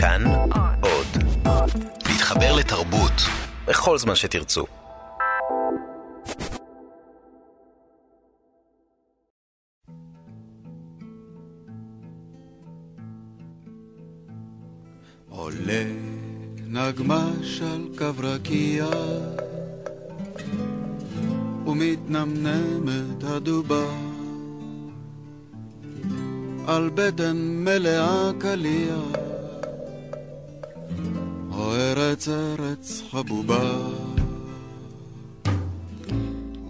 כאן עוד. להתחבר לתרבות בכל זמן שתרצו. עולה נגמש על קו רקיע ומתנמנמת הדובה על בטן מלאה קליע ארץ ארץ חבובה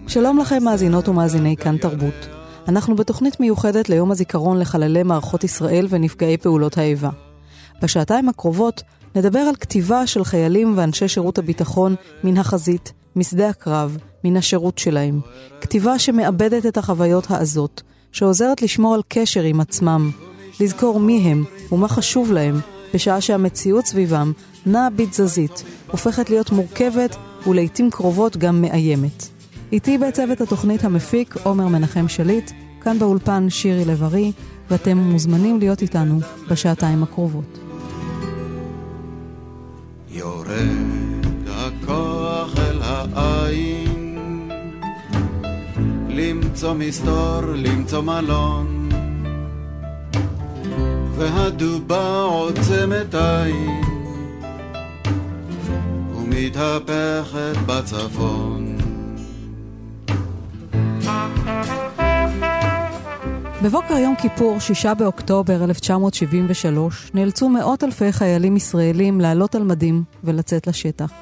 שלום לכם מאזינות ומאזיני כאן תרבות. אנחנו בתוכנית מיוחדת ליום הזיכרון לחללי מערכות ישראל ונפגעי פעולות האיבה. בשעתיים הקרובות נדבר על כתיבה של חיילים ואנשי שירות הביטחון מן החזית, משדה הקרב, מן השירות שלהם. כתיבה שמאבדת את החוויות העזות, שעוזרת לשמור על קשר עם עצמם, לזכור מי הם ומה חשוב להם, בשעה שהמציאות סביבם נעה בתזזית, הופכת להיות מורכבת ולעיתים קרובות גם מאיימת. איתי בצוות התוכנית המפיק עומר מנחם שליט, כאן באולפן שירי לב-ארי, ואתם מוזמנים להיות איתנו בשעתיים הקרובות. יורד הכוח אל העין למצוא מסתור, למצוא מלון והדובה עוצמת עין ומתהפכת בצפון בבוקר יום כיפור, 6 באוקטובר 1973, נאלצו מאות אלפי חיילים ישראלים לעלות על מדים ולצאת לשטח.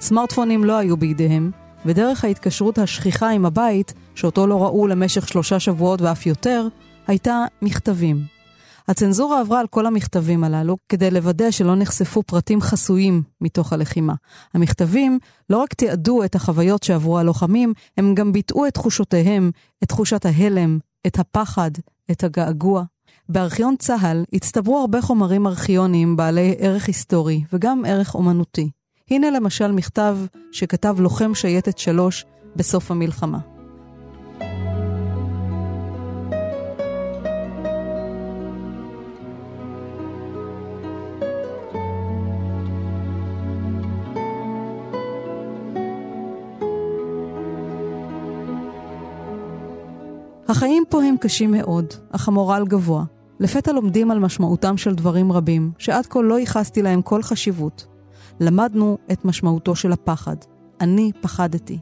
סמארטפונים לא היו בידיהם, ודרך ההתקשרות השכיחה עם הבית, שאותו לא ראו למשך שלושה שבועות ואף יותר, הייתה מכתבים. הצנזורה עברה על כל המכתבים הללו כדי לוודא שלא נחשפו פרטים חסויים מתוך הלחימה. המכתבים לא רק תיעדו את החוויות שעברו הלוחמים, הם גם ביטאו את תחושותיהם, את תחושת ההלם, את הפחד, את הגעגוע. בארכיון צה"ל הצטברו הרבה חומרים ארכיוניים בעלי ערך היסטורי וגם ערך אומנותי. הנה למשל מכתב שכתב לוחם שייטת 3 בסוף המלחמה. החיים פה הם קשים מאוד, אך המורל גבוה. לפתע לומדים על משמעותם של דברים רבים, שעד כה לא ייחסתי להם כל חשיבות. למדנו את משמעותו של הפחד. אני פחדתי.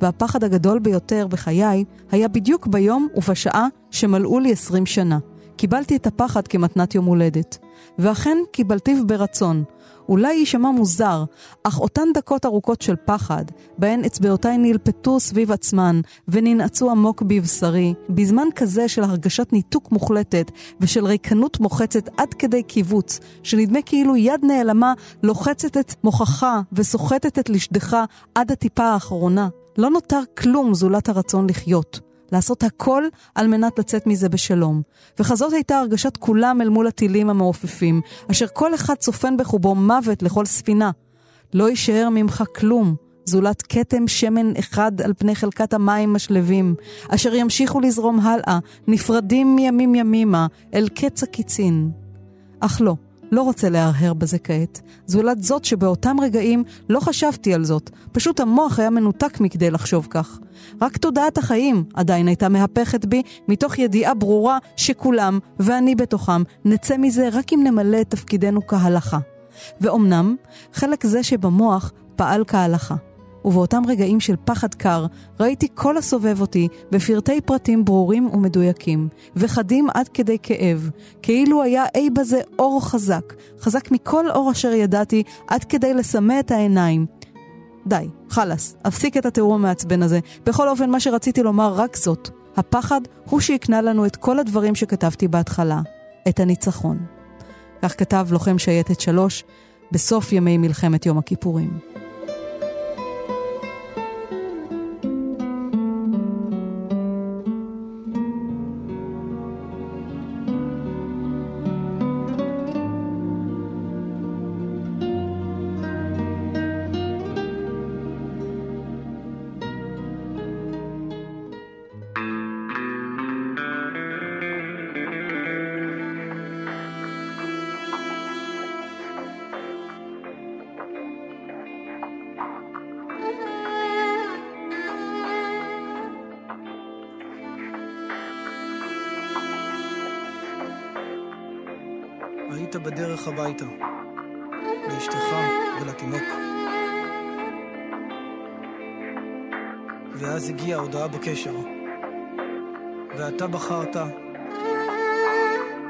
והפחד הגדול ביותר בחיי היה בדיוק ביום ובשעה שמלאו לי 20 שנה. קיבלתי את הפחד כמתנת יום הולדת. ואכן קיבלתיו ברצון, אולי יישמע מוזר, אך אותן דקות ארוכות של פחד, בהן אצבעותיי נלפטו סביב עצמן וננעצו עמוק בבשרי, בזמן כזה של הרגשת ניתוק מוחלטת ושל ריקנות מוחצת עד כדי קיבוץ, שנדמה כאילו יד נעלמה לוחצת את מוחך וסוחטת את לשדך עד הטיפה האחרונה. לא נותר כלום זולת הרצון לחיות. לעשות הכל על מנת לצאת מזה בשלום. וכזאת הייתה הרגשת כולם אל מול הטילים המעופפים, אשר כל אחד צופן בחובו מוות לכל ספינה. לא יישאר ממך כלום, זולת כתם שמן אחד על פני חלקת המים השלווים, אשר ימשיכו לזרום הלאה, נפרדים מימים ימימה, אל קץ הקיצין. אך לא, לא רוצה להרהר בזה כעת. זולת זאת שבאותם רגעים לא חשבתי על זאת, פשוט המוח היה מנותק מכדי לחשוב כך. רק תודעת החיים עדיין הייתה מהפכת בי, מתוך ידיעה ברורה שכולם, ואני בתוכם, נצא מזה רק אם נמלא את תפקידנו כהלכה. ואומנם, חלק זה שבמוח פעל כהלכה. ובאותם רגעים של פחד קר, ראיתי כל הסובב אותי בפרטי פרטים ברורים ומדויקים, וחדים עד כדי כאב, כאילו היה אי בזה אור חזק, חזק מכל אור אשר ידעתי, עד כדי לסמא את העיניים. די, חלאס, אפסיק את התיאור המעצבן הזה. בכל אופן, מה שרציתי לומר רק זאת, הפחד הוא שהקנה לנו את כל הדברים שכתבתי בהתחלה, את הניצחון. כך כתב לוחם שייטת שלוש בסוף ימי מלחמת יום הכיפורים. ולתינוק. ואז הגיעה הודעה בקשר, ואתה בחרת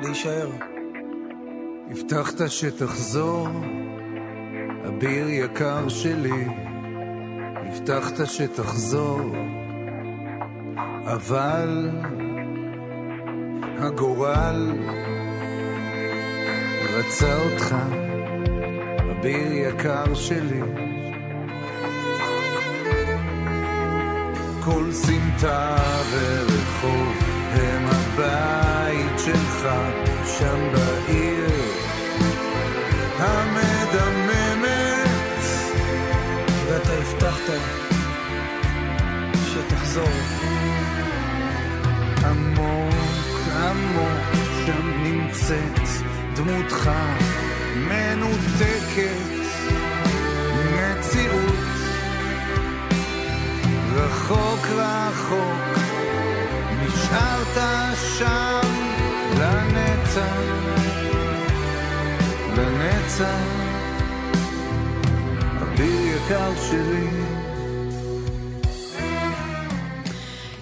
להישאר. הבטחת שתחזור, אביר יקר שלי, הבטחת שתחזור, אבל הגורל רצה אותך, אביר יקר שלי. כל סמטה ורחוב הם הבית שלך שם בעיר המדממת ואתה הבטחת שתחזור. עמוק עמוק שם נמצאת דמותך מנותקת ממציאות רחוק רחוק נשארת שם לנצח לנצח. אביר יקר שלי.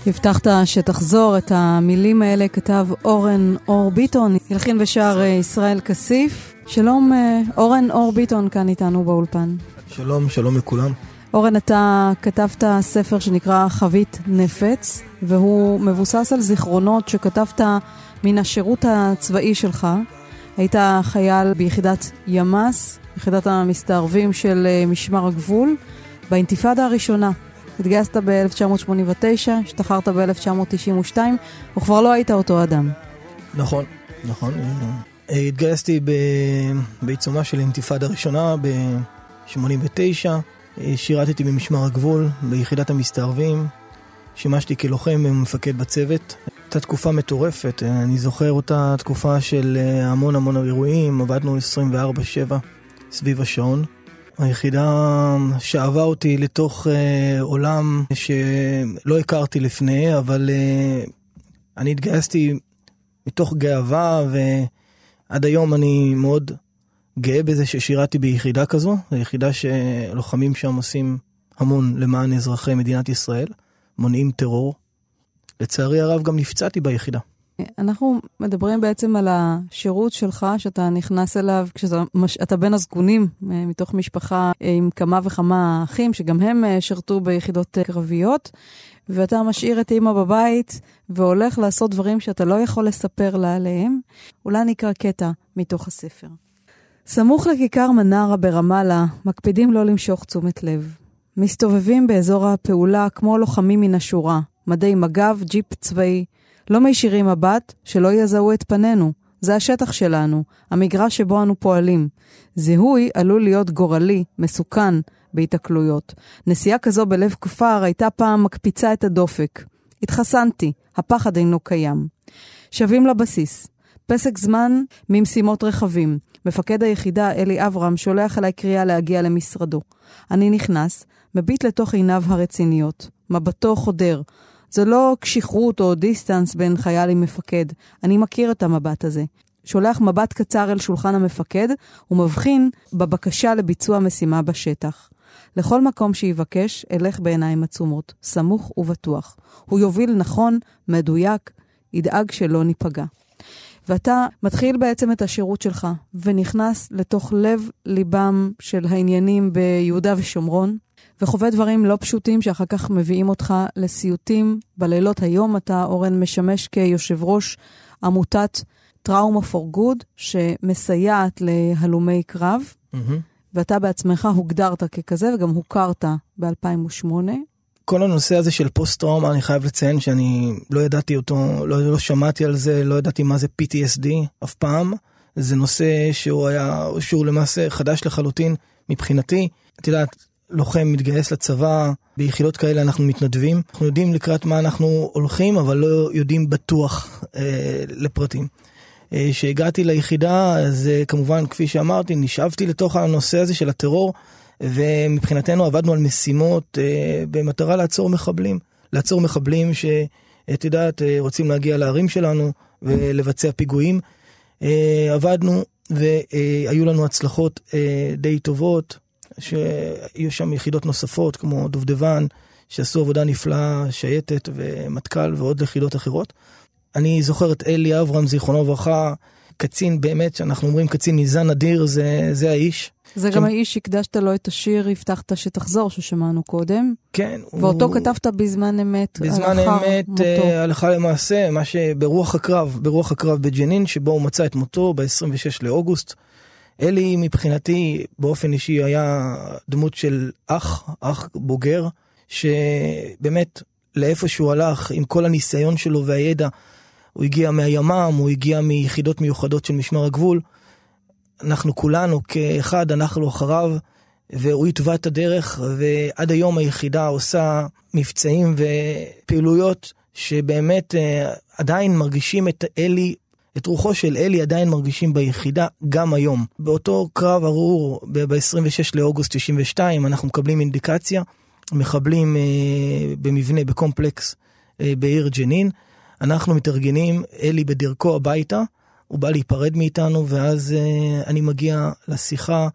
הבטחת שתחזור, את המילים האלה כתב אורן אור ביטון, הלחין ושר אה, ישראל כסיף. שלום, אה, אורן אור ביטון כאן איתנו באולפן. שלום, שלום לכולם. אורן, אתה כתבת ספר שנקרא חבית נפץ, והוא מבוסס על זיכרונות שכתבת מן השירות הצבאי שלך. היית חייל ביחידת ימ"ס, יחידת המסתערבים של אה, משמר הגבול, באינתיפאדה הראשונה. התגייסת ב-1989, השתחררת ב-1992, וכבר לא היית אותו אדם. נכון, נכון. אה, התגייסתי בעיצומה של אינתיפאדה ראשונה ב-89, אה, שירתתי במשמר הגבול, ביחידת המסתערבים, שימשתי כלוחם ומפקד בצוות. הייתה תקופה מטורפת, אה, אני זוכר אותה תקופה של המון המון אירועים, עבדנו 24-7 סביב השעון. היחידה שאבה אותי לתוך אה, עולם שלא הכרתי לפני, אבל אה, אני התגייסתי מתוך גאווה, ועד היום אני מאוד גאה בזה ששירתי ביחידה כזו, זו יחידה שלוחמים שם עושים המון למען אזרחי מדינת ישראל, מונעים טרור. לצערי הרב גם נפצעתי ביחידה. אנחנו מדברים בעצם על השירות שלך, שאתה נכנס אליו כשאתה בין הזקונים, אה, מתוך משפחה אה, עם כמה וכמה אחים, שגם הם אה, שירתו ביחידות קרביות, ואתה משאיר את אימא בבית והולך לעשות דברים שאתה לא יכול לספר לה עליהם. אולי נקרא קטע מתוך הספר. סמוך לכיכר מנרה ברמאללה, מקפידים לא למשוך תשומת לב. מסתובבים באזור הפעולה כמו לוחמים מן השורה, מדי מג"ב, ג'יפ צבאי, לא מישירים מבט, שלא יזהו את פנינו. זה השטח שלנו, המגרש שבו אנו פועלים. זיהוי עלול להיות גורלי, מסוכן, בהיתקלויות. נסיעה כזו בלב כפר הייתה פעם מקפיצה את הדופק. התחסנתי, הפחד אינו קיים. שבים לבסיס. פסק זמן ממשימות רכבים. מפקד היחידה, אלי אברהם, שולח אליי קריאה להגיע למשרדו. אני נכנס, מביט לתוך עיניו הרציניות. מבטו חודר. זה לא קשיחות או דיסטנס בין חייל עם מפקד. אני מכיר את המבט הזה. שולח מבט קצר אל שולחן המפקד ומבחין בבקשה לביצוע משימה בשטח. לכל מקום שיבקש, אלך בעיניים עצומות, סמוך ובטוח. הוא יוביל נכון, מדויק, ידאג שלא ניפגע. ואתה מתחיל בעצם את השירות שלך, ונכנס לתוך לב ליבם של העניינים ביהודה ושומרון, וחווה דברים לא פשוטים שאחר כך מביאים אותך לסיוטים בלילות. היום אתה, אורן, משמש כיושב ראש עמותת טראומה פור גוד, שמסייעת להלומי קרב, mm-hmm. ואתה בעצמך הוגדרת ככזה וגם הוכרת ב-2008. כל הנושא הזה של פוסט-טראומה, אני חייב לציין שאני לא ידעתי אותו, לא, לא שמעתי על זה, לא ידעתי מה זה PTSD אף פעם. זה נושא שהוא היה, שהוא למעשה חדש לחלוטין מבחינתי. את יודעת, לוחם מתגייס לצבא, ביחידות כאלה אנחנו מתנדבים. אנחנו יודעים לקראת מה אנחנו הולכים, אבל לא יודעים בטוח אה, לפרטים. אה, ליחידה, אז אה, כמובן, כפי שאמרתי, נשאבתי לתוך הנושא הזה של הטרור, ומבחינתנו עבדנו על משימות אה, במטרה לעצור מחבלים. לעצור מחבלים שאת יודעת, רוצים להגיע לערים שלנו ולבצע פיגועים. עבדנו והיו לנו הצלחות די טובות, שהיו שם יחידות נוספות כמו דובדבן, שעשו עבודה נפלאה, שייטת ומטכ"ל ועוד יחידות אחרות. אני זוכר את אלי אברהם, זיכרונו לברכה, קצין באמת, שאנחנו אומרים קצין ניזן אדיר, זה, זה האיש. זה שם- גם האיש שהקדשת לו את השיר "הבטחת שתחזור" ששמענו קודם, כן. ואותו הוא- כתבת בזמן אמת, בזמן אמת, מותו. אה, הלכה למעשה, מה שברוח הקרב, ברוח הקרב בג'נין, שבו הוא מצא את מותו ב-26 לאוגוסט. אלי מבחינתי, באופן אישי, היה דמות של אח, אח בוגר, שבאמת, לאיפה שהוא הלך, עם כל הניסיון שלו והידע, הוא הגיע מהימ"מ, הוא הגיע מיחידות מיוחדות של משמר הגבול. אנחנו כולנו כאחד, אנחנו אחריו, והוא התווה את הדרך, ועד היום היחידה עושה מבצעים ופעילויות שבאמת אה, עדיין מרגישים את אלי, את רוחו של אלי עדיין מרגישים ביחידה גם היום. באותו קרב ארור, ב-26 לאוגוסט 92, אנחנו מקבלים אינדיקציה, מחבלים אה, במבנה, בקומפלקס אה, בעיר ג'נין. אנחנו מתארגנים, אלי בדרכו הביתה, הוא בא להיפרד מאיתנו, ואז אה, אני מגיע לשיחה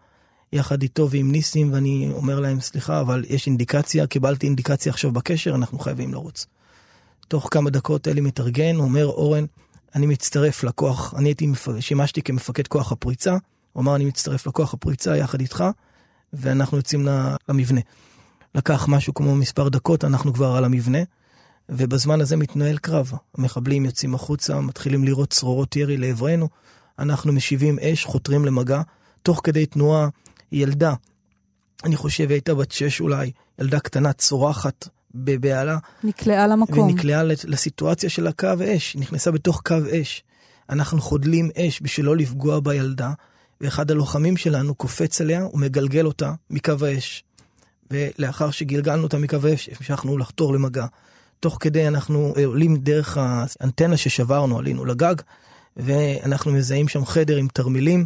יחד איתו ועם ניסים, ואני אומר להם, סליחה, אבל יש אינדיקציה, קיבלתי אינדיקציה עכשיו בקשר, אנחנו חייבים לרוץ. תוך כמה דקות אלי מתארגן, הוא אומר, אורן, אני מצטרף לכוח, אני הייתי. שימשתי כמפקד כוח הפריצה, הוא אמר, אני מצטרף לכוח הפריצה יחד איתך, ואנחנו יוצאים למבנה. לקח משהו כמו מספר דקות, אנחנו כבר על המבנה, ובזמן הזה מתנהל קרב. המחבלים יוצאים החוצה, מתחילים לירות צרורות ירי לעברנו, אנחנו משיבים אש, חותרים למגע, תוך כדי תנועה ילדה, אני חושב היא הייתה בת שש אולי, ילדה קטנה צורחת בבהלה, נקלעה למקום. ונקלעה לסיטואציה של הקו אש, נכנסה בתוך קו אש. אנחנו חודלים אש בשביל לא לפגוע בילדה, ואחד הלוחמים שלנו קופץ עליה ומגלגל אותה מקו האש. ולאחר שגלגלנו אותה מקו האש, המשכנו לחתור למגע. תוך כדי אנחנו אה, עולים דרך האנטנה ששברנו, עלינו לגג, ואנחנו מזהים שם חדר עם תרמילים.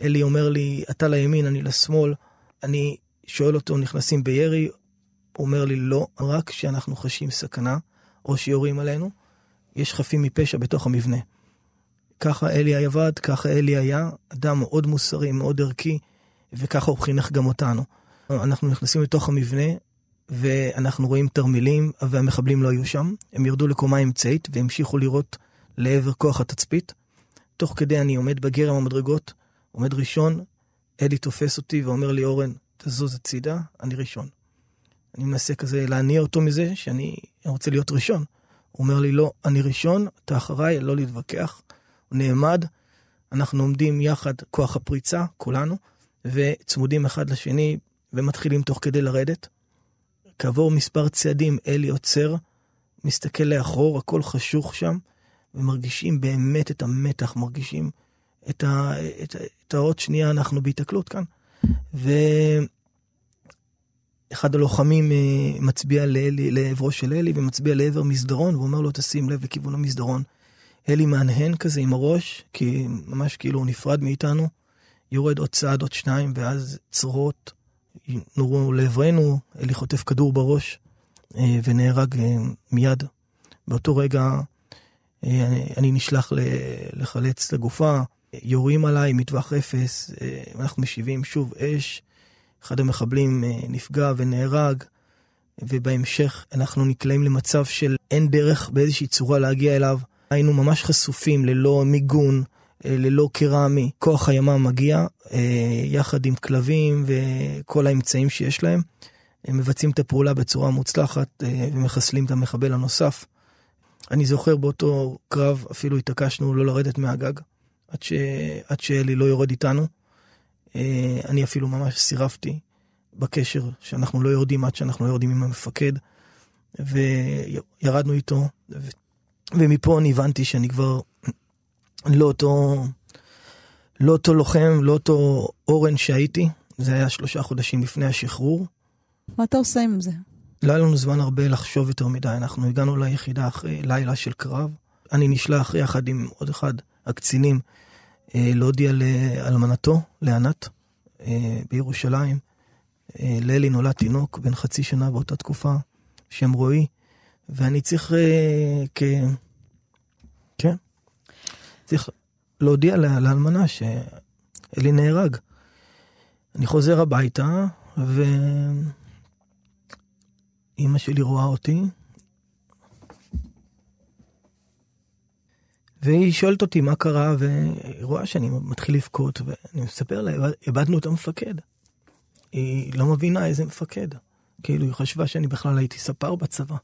אלי אומר לי, אתה לימין, אני לשמאל. אני שואל אותו, נכנסים בירי? הוא אומר לי, לא, רק כשאנחנו חשים סכנה, או שיורים עלינו, יש חפים מפשע בתוך המבנה. ככה אלי עבד, ככה אלי היה, אדם מאוד מוסרי, מאוד ערכי, וככה הוא חינך גם אותנו. אנחנו נכנסים לתוך המבנה, ואנחנו רואים תרמילים, והמחבלים לא היו שם. הם ירדו לקומה אמצעית והמשיכו לירות לעבר כוח התצפית. תוך כדי אני עומד בגרם המדרגות, עומד ראשון, אלי תופס אותי ואומר לי, אורן, תזוז הצידה, אני ראשון. אני מנסה כזה להניע אותו מזה שאני רוצה להיות ראשון. הוא אומר לי, לא, אני ראשון, אתה אחריי, לא להתווכח. הוא נעמד, אנחנו עומדים יחד, כוח הפריצה, כולנו, וצמודים אחד לשני, ומתחילים תוך כדי לרדת. כעבור מספר צעדים, אלי עוצר, מסתכל לאחור, הכל חשוך שם, ומרגישים באמת את המתח, מרגישים את, ה, את, את העוד שנייה, אנחנו בהיתקלות כאן. ואחד הלוחמים אה, מצביע לאלי, לעברו של אלי, ומצביע לעבר מסדרון, ואומר לו, תשים לב לכיוון המסדרון. אלי מהנהן כזה עם הראש, כי ממש כאילו הוא נפרד מאיתנו, יורד עוד צעד, עוד שניים, ואז צרורות נורו לעברנו, אלי חוטף כדור בראש, אה, ונהרג אה, מיד. באותו רגע אה, אני, אני נשלח לחלץ את הגופה, יורים עליי מטווח אפס, אנחנו משיבים שוב אש, אחד המחבלים נפגע ונהרג, ובהמשך אנחנו נקלעים למצב של אין דרך באיזושהי צורה להגיע אליו. היינו ממש חשופים ללא מיגון, ללא קרמי. כוח הימ"מ מגיע, אה, יחד עם כלבים וכל האמצעים שיש להם. הם מבצעים את הפעולה בצורה מוצלחת אה, ומחסלים את המחבל הנוסף. אני זוכר באותו קרב, אפילו התעקשנו לא לרדת מהגג, עד, ש... עד שאלי לא יורד איתנו. אה, אני אפילו ממש סירבתי בקשר שאנחנו לא יורדים עד שאנחנו לא יורדים עם המפקד, וירדנו איתו, ו... ומפה אני הבנתי שאני כבר לא אותו, לא אותו לוחם, לא אותו אורן שהייתי. זה היה שלושה חודשים לפני השחרור. מה אתה עושה עם זה? לא היה לנו זמן הרבה לחשוב יותר מדי, אנחנו הגענו ליחידה אחרי לילה של קרב. אני נשלח יחד עם עוד אחד, הקצינים, אה, להודיע לאלמנתו, לענת, אה, בירושלים. אה, לאלי נולד תינוק בן חצי שנה באותה תקופה, שם רועי, ואני צריך אה, כ... צריך להודיע לה- לאלמנה ש... אלי נהרג. אני חוזר הביתה, ואימא שלי רואה אותי, והיא שואלת אותי מה קרה, והיא רואה שאני מתחיל לבכות, ואני מספר לה, איבדנו את המפקד. היא לא מבינה איזה מפקד. כאילו, היא חשבה שאני בכלל הייתי ספר בצבא.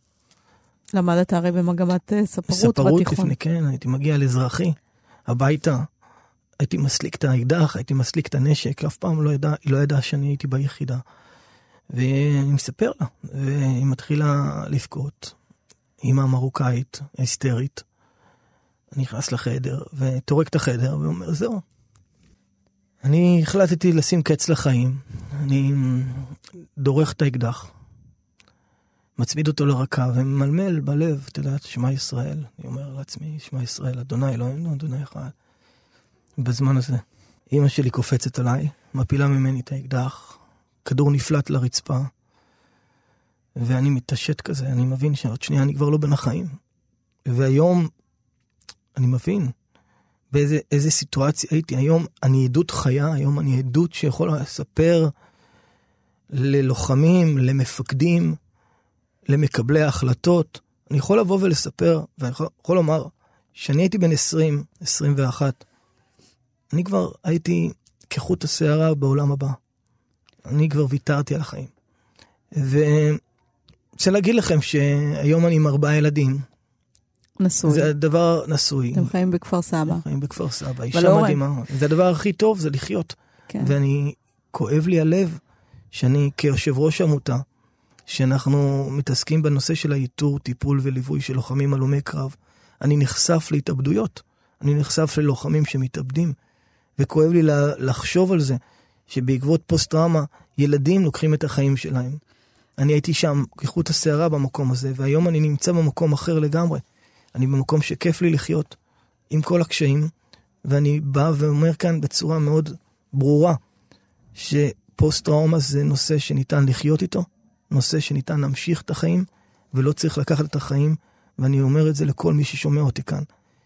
למדת הרי במגמת אה, ספרות, ספרות בתיכון. לפני, כן, הייתי מגיע לאזרחי, הביתה, הייתי מסליק את האקדח, הייתי מסליק את הנשק, אף פעם לא ידע, היא לא ידעה שאני הייתי ביחידה. ואני מספר לה, והיא מתחילה לבכות. אימא מרוקאית, היסטרית. אני נכנס לחדר, וטורק את החדר, ואומר, זהו. אני החלטתי לשים קץ לחיים. אני דורך את האקדח, מצמיד אותו לרקה וממלמל בלב, אתה יודע, שמע ישראל. אני אומר לעצמי, שמע ישראל, אדוני אלוהינו, אדוני אחד. בזמן הזה, אימא שלי קופצת עליי, מפילה ממני את האקדח, כדור נפלט לרצפה, ואני מתעשת כזה, אני מבין שעוד שנייה אני כבר לא בין החיים. והיום, אני מבין באיזה איזה סיטואציה הייתי. היום אני עדות חיה, היום אני עדות שיכולה לספר ללוחמים, למפקדים, למקבלי ההחלטות. אני יכול לבוא ולספר, ואני יכול, לומר, כשאני הייתי בן 20, 21, אני כבר הייתי כחוט השערה בעולם הבא. אני כבר ויתרתי על החיים. ואני רוצה להגיד לכם שהיום אני עם ארבעה ילדים. נשוי. זה הדבר נשוי. אתם חיים בכפר סבא. חיים בכפר סבא, אישה ולאורן. מדהימה. זה הדבר הכי טוב, זה לחיות. כן. ואני, כואב לי הלב שאני כיושב ראש עמותה, שאנחנו מתעסקים בנושא של האיתור, טיפול וליווי של לוחמים הלומי קרב, אני נחשף להתאבדויות. אני נחשף ללוחמים שמתאבדים, וכואב לי לחשוב על זה, שבעקבות פוסט-טראומה, ילדים לוקחים את החיים שלהם. אני הייתי שם כחוט השערה במקום הזה, והיום אני נמצא במקום אחר לגמרי. אני במקום שכיף לי לחיות, עם כל הקשיים, ואני בא ואומר כאן בצורה מאוד ברורה, שפוסט-טראומה זה נושא שניתן לחיות איתו, נושא שניתן להמשיך את החיים, ולא צריך לקחת את החיים, ואני אומר את זה לכל מי ששומע אותי כאן.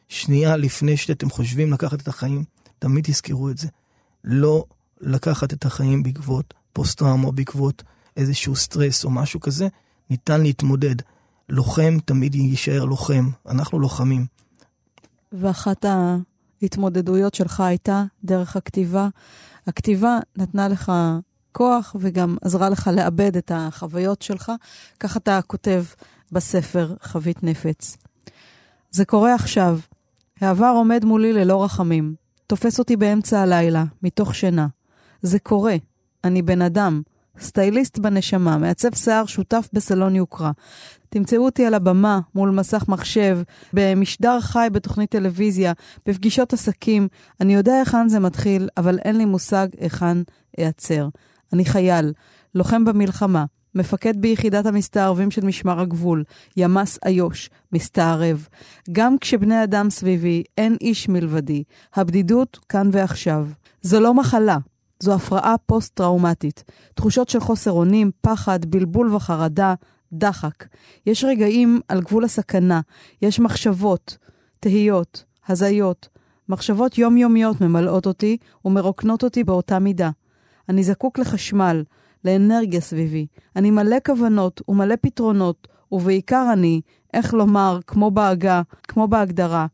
שנייה לפני שאתם חושבים לקחת את החיים, תמיד תזכרו את זה. לא לקחת את החיים בעקבות פוסט-טראומה או בעקבות איזשהו סטרס או משהו כזה, ניתן להתמודד. לוחם תמיד יישאר לוחם, אנחנו לוחמים. ואחת ההתמודדויות שלך הייתה דרך הכתיבה. הכתיבה נתנה לך כוח וגם עזרה לך לאבד את החוויות שלך. כך אתה כותב בספר חבית נפץ. זה קורה עכשיו. העבר עומד מולי ללא רחמים. תופס אותי באמצע הלילה, מתוך שינה. זה קורה. אני בן אדם. סטייליסט בנשמה, מעצב שיער שותף בסלון יוקרה. תמצאו אותי על הבמה, מול מסך מחשב, במשדר חי בתוכנית טלוויזיה, בפגישות עסקים. אני יודע היכן זה מתחיל, אבל אין לי מושג היכן אעצר. אני חייל, לוחם במלחמה, מפקד ביחידת המסתערבים של משמר הגבול, ימ"ס איו"ש, מסתערב. גם כשבני אדם סביבי, אין איש מלבדי. הבדידות כאן ועכשיו. זו לא מחלה, זו הפרעה פוסט-טראומטית. תחושות של חוסר אונים, פחד, בלבול וחרדה, דחק. יש רגעים על גבול הסכנה, יש מחשבות, תהיות, הזיות. מחשבות יומיומיות ממלאות אותי ומרוקנות אותי באותה מידה. אני זקוק לחשמל, לאנרגיה סביבי. אני מלא כוונות ומלא פתרונות, ובעיקר אני, איך לומר, כמו בעגה, כמו בהגדרה,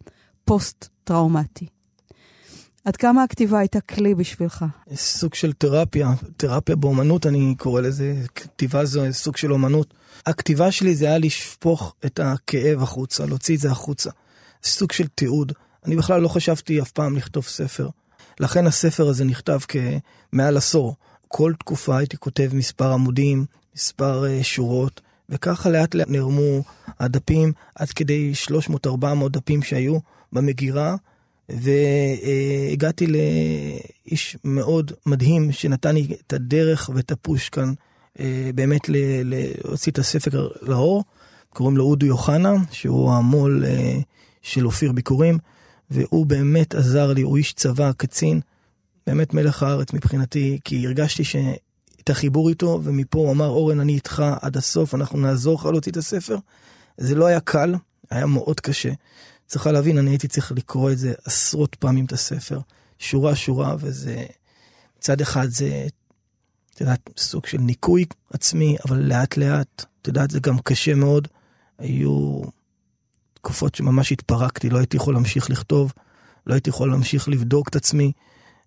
פוסט-טראומטי. עד כמה הכתיבה הייתה כלי בשבילך? סוג של תרפיה, תרפיה באומנות אני קורא לזה, כתיבה זו סוג של אומנות. הכתיבה שלי זה היה לשפוך את הכאב החוצה, להוציא את זה החוצה. סוג של תיעוד. אני בכלל לא חשבתי אף פעם לכתוב ספר. לכן הספר הזה נכתב כמעל עשור. כל תקופה הייתי כותב מספר עמודים, מספר uh, שורות, וככה לאט לאט נערמו הדפים עד כדי 300-400 דפים שהיו במגירה. והגעתי לאיש מאוד מדהים שנתן לי את הדרך ואת הפוש כאן אה, באמת להוציא את הספר לאור. קוראים לו אודו יוחנה, שהוא המו"ל אה, של אופיר ביקורים, והוא באמת עזר לי, הוא איש צבא, קצין, באמת מלך הארץ מבחינתי, כי הרגשתי את החיבור איתו, ומפה הוא אמר, אורן, אני איתך עד הסוף, אנחנו נעזור לך להוציא את הספר. זה לא היה קל, היה מאוד קשה. צריכה להבין, אני הייתי צריך לקרוא את זה עשרות פעמים את הספר, שורה שורה, וזה, מצד אחד זה, את יודעת, סוג של ניקוי עצמי, אבל לאט לאט, את יודעת, זה גם קשה מאוד. היו תקופות שממש התפרקתי, לא הייתי יכול להמשיך לכתוב, לא הייתי יכול להמשיך לבדוק את עצמי.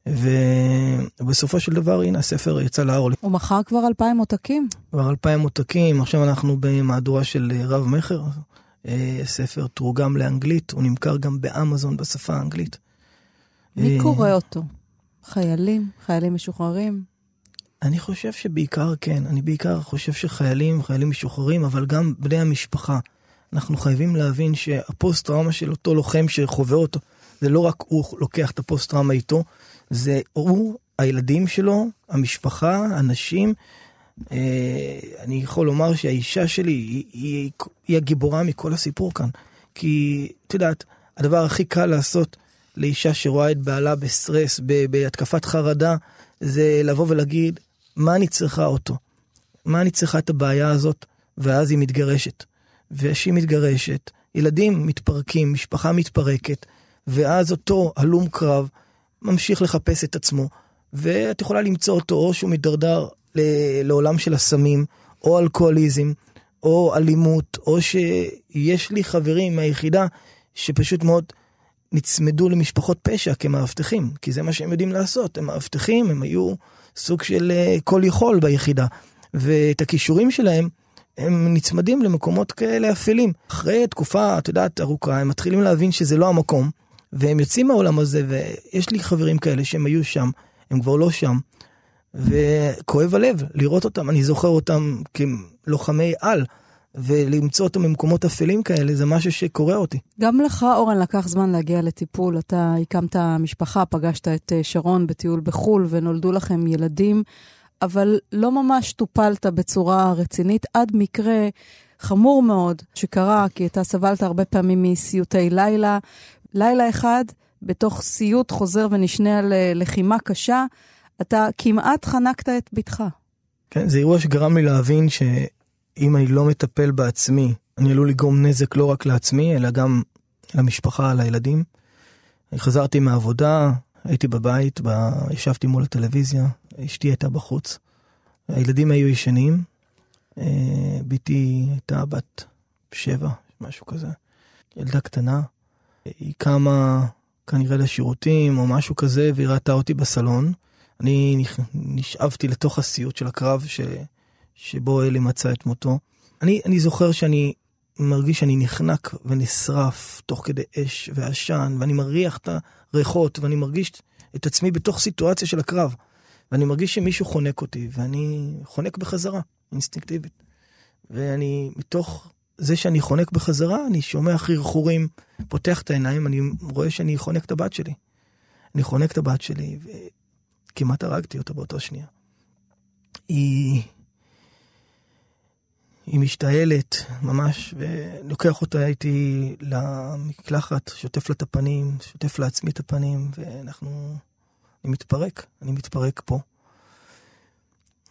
ובסופו של דבר, הנה, הספר יצא לאור. הוא מכר כבר אלפיים עותקים. כבר אלפיים עותקים, עכשיו אנחנו במהדורה של רב-מכר. אה, ספר תורגם לאנגלית, הוא נמכר גם באמזון בשפה האנגלית. מי אה, קורא אותו? חיילים? חיילים משוחררים? אני חושב שבעיקר כן, אני בעיקר חושב שחיילים, חיילים משוחררים, אבל גם בני המשפחה. אנחנו חייבים להבין שהפוסט-טראומה של אותו לוחם שחווה אותו, זה לא רק הוא לוקח את הפוסט-טראומה איתו, זה הוא, הילדים שלו, המשפחה, הנשים. אה, אני יכול לומר שהאישה שלי היא, היא, היא הגיבורה מכל הסיפור כאן. כי, את יודעת, הדבר הכי קל לעשות לאישה שרואה את בעלה בסטרס, בהתקפת חרדה, זה לבוא ולהגיד, מה אני צריכה אותו? מה אני צריכה את הבעיה הזאת? ואז היא מתגרשת. וכשהיא מתגרשת, ילדים מתפרקים, משפחה מתפרקת, ואז אותו הלום קרב ממשיך לחפש את עצמו, ואת יכולה למצוא אותו או שהוא מידרדר לעולם של הסמים, או אלכוהוליזם, או אלימות, או שיש לי חברים מהיחידה שפשוט מאוד נצמדו למשפחות פשע כמאבטחים, כי זה מה שהם יודעים לעשות, הם מאבטחים, הם היו סוג של אה, כל יכול ביחידה, ואת הכישורים שלהם הם נצמדים למקומות כאלה אפלים. אחרי תקופה, את יודעת, ארוכה, הם מתחילים להבין שזה לא המקום, והם יוצאים מהעולם הזה, ויש לי חברים כאלה שהם היו שם, הם כבר לא שם, וכואב הלב לראות אותם, אני זוכר אותם כלוחמי על. ולמצוא אותם במקומות אפלים כאלה זה משהו שקורע אותי. גם לך, אורן, לקח זמן להגיע לטיפול. אתה הקמת משפחה, פגשת את אה, שרון בטיול בחו"ל ונולדו לכם ילדים, אבל לא ממש טופלת בצורה רצינית עד מקרה חמור מאוד שקרה, כי אתה סבלת הרבה פעמים מסיוטי לילה. לילה אחד, בתוך סיוט חוזר ונשנה על לחימה קשה, אתה כמעט חנקת את בתך. כן, זה אירוע שגרם לי להבין ש... אם אני לא מטפל בעצמי, אני עלול לגרום נזק לא רק לעצמי, אלא גם למשפחה, לילדים. אני חזרתי מהעבודה, הייתי בבית, ב... ישבתי מול הטלוויזיה, אשתי הייתה בחוץ. הילדים היו ישנים, אה, בתי הייתה בת שבע, משהו כזה. ילדה קטנה. היא קמה כנראה לשירותים או משהו כזה, והיא ראתה אותי בסלון. אני נשאבתי לתוך הסיוט של הקרב ש... שבו אלי מצא את מותו. אני, אני זוכר שאני מרגיש שאני נחנק ונשרף תוך כדי אש ועשן, ואני מריח את הריחות, ואני מרגיש את עצמי בתוך סיטואציה של הקרב. ואני מרגיש שמישהו חונק אותי, ואני חונק בחזרה, אינסטינקטיבית. ואני, מתוך זה שאני חונק בחזרה, אני שומע חרחורים, פותח את העיניים, אני רואה שאני חונק את הבת שלי. אני חונק את הבת שלי, וכמעט הרגתי אותה באותה שנייה. היא... היא משתעלת ממש, ולוקח אותה איתי למקלחת, שוטף לה את הפנים, שוטף לעצמי את הפנים, ואנחנו... אני מתפרק, אני מתפרק פה.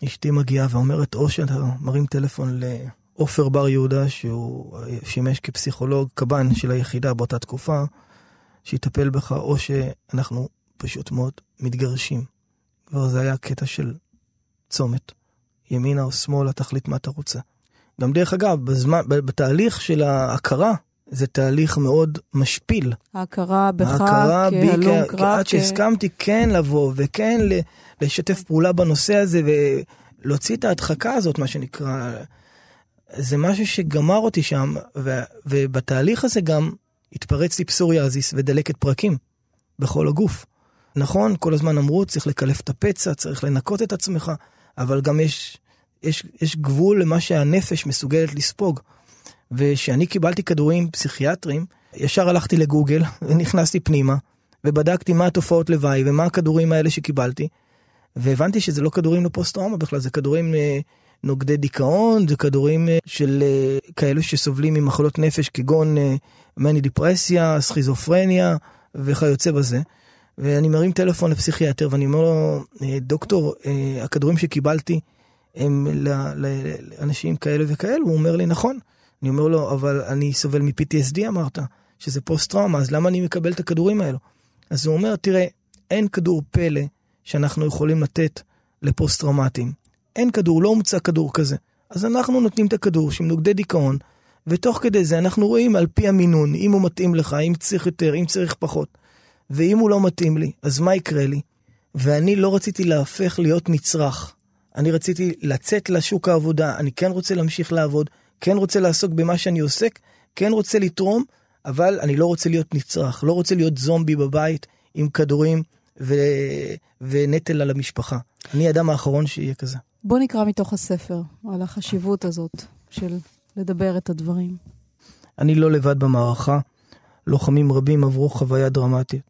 אשתי מגיעה ואומרת, או שאתה מרים טלפון לעופר בר יהודה, שהוא שימש כפסיכולוג קב"ן של היחידה באותה תקופה, שיטפל בך, או שאנחנו פשוט מאוד מתגרשים. כבר זה היה קטע של צומת. ימינה או שמאלה, תחליט מה אתה רוצה. גם דרך אגב, בזמן, בתהליך של ההכרה, זה תהליך מאוד משפיל. ההכרה בך כהלום קרב. עד שהסכמתי כן לבוא וכן לשתף פעולה בנושא הזה ולהוציא את ההדחקה הזאת, מה שנקרא. זה משהו שגמר אותי שם, ו, ובתהליך הזה גם התפרץ לי פסוריאזיס ודלקת פרקים בכל הגוף. נכון, כל הזמן אמרו, צריך לקלף את הפצע, צריך לנקות את עצמך, אבל גם יש יש, יש גבול למה שהנפש מסוגלת לספוג. וכשאני קיבלתי כדורים פסיכיאטריים, ישר הלכתי לגוגל ונכנסתי פנימה, ובדקתי מה התופעות לוואי ומה הכדורים האלה שקיבלתי, והבנתי שזה לא כדורים לפוסט-טראומה בכלל, זה כדורים אה, נוגדי דיכאון, זה כדורים אה, של אה, כאלו שסובלים ממחלות נפש כגון מני דיפרסיה, סכיזופרניה וכיוצא בזה. ואני מרים טלפון לפסיכיאטר ואני אומר לו, דוקטור, הכדורים שקיבלתי, הם לאנשים כאלה וכאלה, הוא אומר לי, נכון. אני אומר לו, אבל אני סובל מ-PTSD אמרת, שזה פוסט-טראומה, אז למה אני מקבל את הכדורים האלו? אז הוא אומר, תראה, אין כדור פלא שאנחנו יכולים לתת לפוסט-טראומטיים. אין כדור, לא הומצא כדור כזה. אז אנחנו נותנים את הכדור שהם נוגדי דיכאון, ותוך כדי זה אנחנו רואים על פי המינון, אם הוא מתאים לך, אם צריך יותר, אם צריך פחות. ואם הוא לא מתאים לי, אז מה יקרה לי? ואני לא רציתי להפך להיות נצרך. אני רציתי לצאת לשוק העבודה, אני כן רוצה להמשיך לעבוד, כן רוצה לעסוק במה שאני עוסק, כן רוצה לתרום, אבל אני לא רוצה להיות נצרך, לא רוצה להיות זומבי בבית עם כדורים ו... ונטל על המשפחה. אני האדם האחרון שיהיה כזה. בוא נקרא מתוך הספר על החשיבות הזאת של לדבר את הדברים. אני לא לבד במערכה, לוחמים רבים עברו חוויה דרמטית.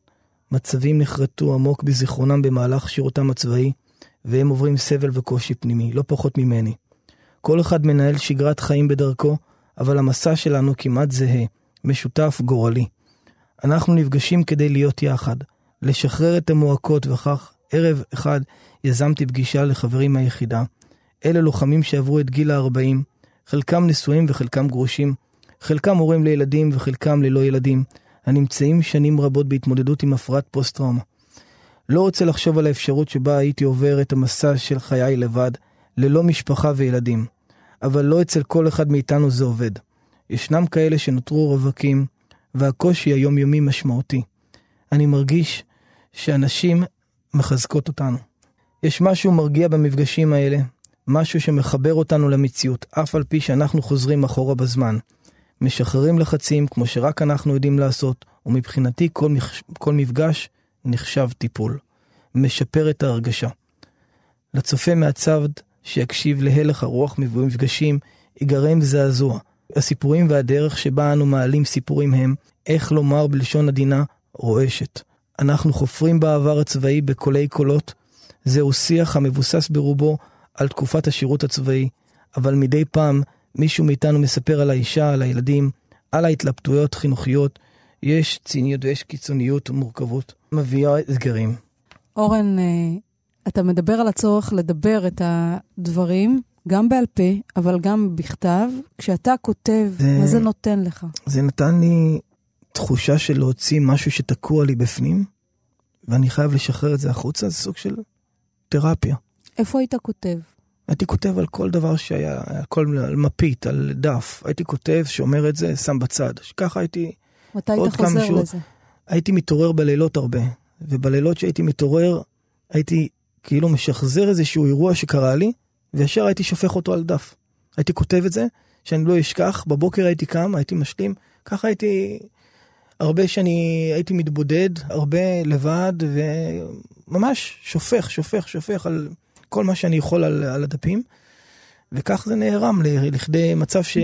מצבים נחרטו עמוק בזיכרונם במהלך שירותם הצבאי, והם עוברים סבל וקושי פנימי, לא פחות ממני. כל אחד מנהל שגרת חיים בדרכו, אבל המסע שלנו כמעט זהה, משותף, גורלי. אנחנו נפגשים כדי להיות יחד, לשחרר את המועקות, וכך ערב אחד יזמתי פגישה לחברים מהיחידה. אלה לוחמים שעברו את גיל ה-40, חלקם נשואים וחלקם גרושים, חלקם הורים לילדים וחלקם ללא ילדים, הנמצאים שנים רבות בהתמודדות עם הפרעת פוסט-טראומה. לא רוצה לחשוב על האפשרות שבה הייתי עובר את המסע של חיי לבד, ללא משפחה וילדים. אבל לא אצל כל אחד מאיתנו זה עובד. ישנם כאלה שנותרו רווקים, והקושי היומיומי משמעותי. אני מרגיש שאנשים מחזקות אותנו. יש משהו מרגיע במפגשים האלה, משהו שמחבר אותנו למציאות, אף על פי שאנחנו חוזרים אחורה בזמן. משחררים לחצים כמו שרק אנחנו יודעים לעשות, ומבחינתי כל, מח... כל מפגש נחשב טיפול. משפר את ההרגשה. לצופה מהצד שיקשיב להלך הרוח במפגשים, ייגרם זעזוע. הסיפורים והדרך שבה אנו מעלים סיפורים הם, איך לומר בלשון עדינה, רועשת. אנחנו חופרים בעבר הצבאי בקולי קולות. זהו שיח המבוסס ברובו על תקופת השירות הצבאי, אבל מדי פעם מישהו מאיתנו מספר על האישה, על הילדים, על ההתלבטויות חינוכיות. יש ציניות ויש קיצוניות ומורכבות. מביאה אתגרים. אורן, אה, אתה מדבר על הצורך לדבר את הדברים, גם בעל פה, אבל גם בכתב. כשאתה כותב, זה, מה זה נותן לך? זה נתן לי תחושה של להוציא משהו שתקוע לי בפנים, ואני חייב לשחרר את זה החוצה, זה סוג של תרפיה. איפה היית כותב? הייתי כותב על כל דבר שהיה, על כל על מפית, על דף. הייתי כותב, שומר את זה, שם בצד. ככה הייתי... מתי היית חוזר משהו, לזה? הייתי מתעורר בלילות הרבה, ובלילות שהייתי מתעורר, הייתי כאילו משחזר איזשהו אירוע שקרה לי, וישר הייתי שופך אותו על דף. הייתי כותב את זה, שאני לא אשכח, בבוקר הייתי קם, הייתי משלים, ככה הייתי... הרבה שאני הייתי מתבודד, הרבה לבד, וממש שופך, שופך, שופך על כל מה שאני יכול על, על הדפים, וכך זה נערם לכדי מצב ש...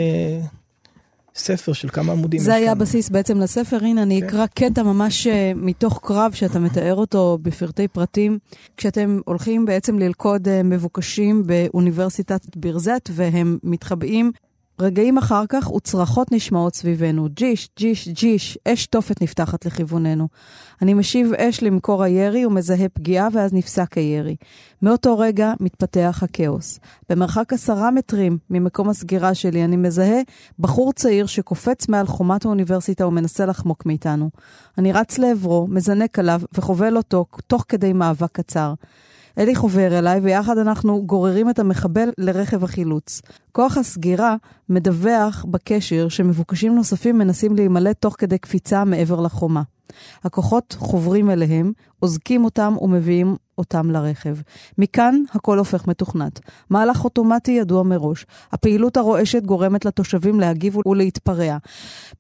ספר של כמה עמודים. זה היה בסיס בעצם לספר. הנה, אני כן. אקרא קטע ממש אה, מתוך קרב שאתה מתאר אותו בפרטי פרטים. כשאתם הולכים בעצם ללכוד אה, מבוקשים באוניברסיטת בירזט, והם מתחבאים רגעים אחר כך וצרחות נשמעות סביבנו. ג'יש, ג'יש, ג'יש, אש תופת נפתחת לכיווננו. אני משיב אש למקור הירי ומזהה פגיעה ואז נפסק הירי. מאותו רגע מתפתח הכאוס. במרחק עשרה מטרים ממקום הסגירה שלי אני מזהה בחור צעיר שקופץ מעל חומת האוניברסיטה ומנסה לחמוק מאיתנו. אני רץ לעברו, מזנק עליו וחובל אותו תוך כדי מאבק קצר. אלי חובר אליי, ויחד אנחנו גוררים את המחבל לרכב החילוץ. כוח הסגירה מדווח בקשר שמבוקשים נוספים מנסים להימלט תוך כדי קפיצה מעבר לחומה. הכוחות חוברים אליהם, אוזקים אותם ומביאים אותם לרכב. מכאן הכל הופך מתוכנת. מהלך אוטומטי ידוע מראש. הפעילות הרועשת גורמת לתושבים להגיב ולהתפרע.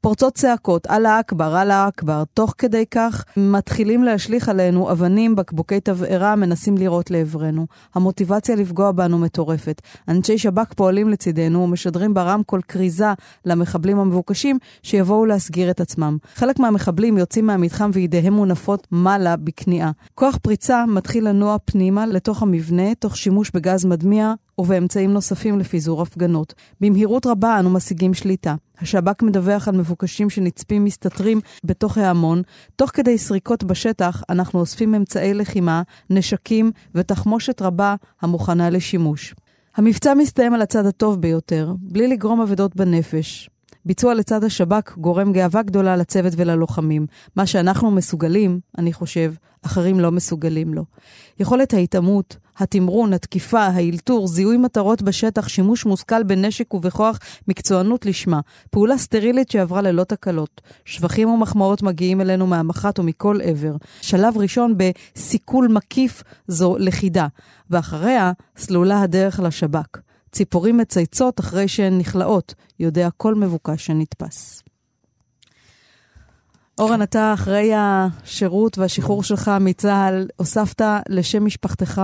פורצות צעקות, אללה אכבר, אללה אכבר. תוך כדי כך מתחילים להשליך עלינו אבנים, בקבוקי תבערה המנסים לירות לעברנו. המוטיבציה לפגוע בנו מטורפת. אנשי שב"כ פועלים לצידנו ומשדרים ברמקול כריזה למחבלים המבוקשים שיבואו להסגיר את עצמם. חלק מהמחבלים יוצאים מהמתחם וידיהם מונפות מעלה בכניעה. כוח פריצה מתחיל לנוע פנימה לתוך המבנה תוך שימוש בגז מדמיע ובאמצעים נוספים לפיזור הפגנות. במהירות רבה אנו משיגים שליטה. השב"כ מדווח על מבוקשים שנצפים מסתתרים בתוך ההמון. תוך כדי סריקות בשטח אנחנו אוספים אמצעי לחימה, נשקים ותחמושת רבה המוכנה לשימוש. המבצע מסתיים על הצד הטוב ביותר, בלי לגרום אבדות בנפש. ביצוע לצד השב"כ גורם גאווה גדולה לצוות וללוחמים. מה שאנחנו מסוגלים, אני חושב, אחרים לא מסוגלים לו. יכולת ההתעמות, התמרון, התקיפה, האלתור, זיהוי מטרות בשטח, שימוש מושכל בנשק ובכוח, מקצוענות לשמה. פעולה סטרילית שעברה ללא תקלות. שבחים ומחמאות מגיעים אלינו מהמח"ט ומכל עבר. שלב ראשון בסיכול מקיף זו לכידה, ואחריה סלולה הדרך לשב"כ. ציפורים מצייצות אחרי שהן נכלאות, יודע כל מבוקש שנתפס. אורן, אתה אחרי השירות והשחרור שלך מצה"ל, הוספת לשם משפחתך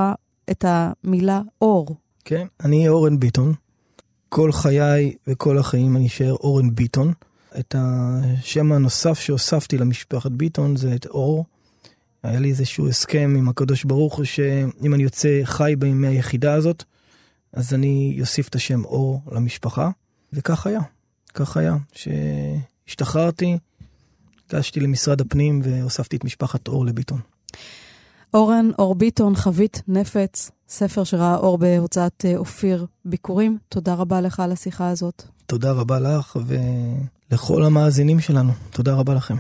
את המילה אור. כן, אני אורן ביטון. כל חיי וכל החיים אני אשאר אורן ביטון. את השם הנוסף שהוספתי למשפחת ביטון זה את אור. היה לי איזשהו הסכם עם הקדוש ברוך הוא שאם אני יוצא חי בימי היחידה הזאת, אז אני אוסיף את השם אור למשפחה, וכך היה. כך היה, שהשתחררתי, הגשתי למשרד הפנים והוספתי את משפחת אור לביטון. אורן אור ביטון, חבית נפץ, ספר שראה אור בהוצאת אה, אופיר ביקורים. תודה רבה לך על השיחה הזאת. תודה רבה לך ולכל המאזינים שלנו. תודה רבה לכם.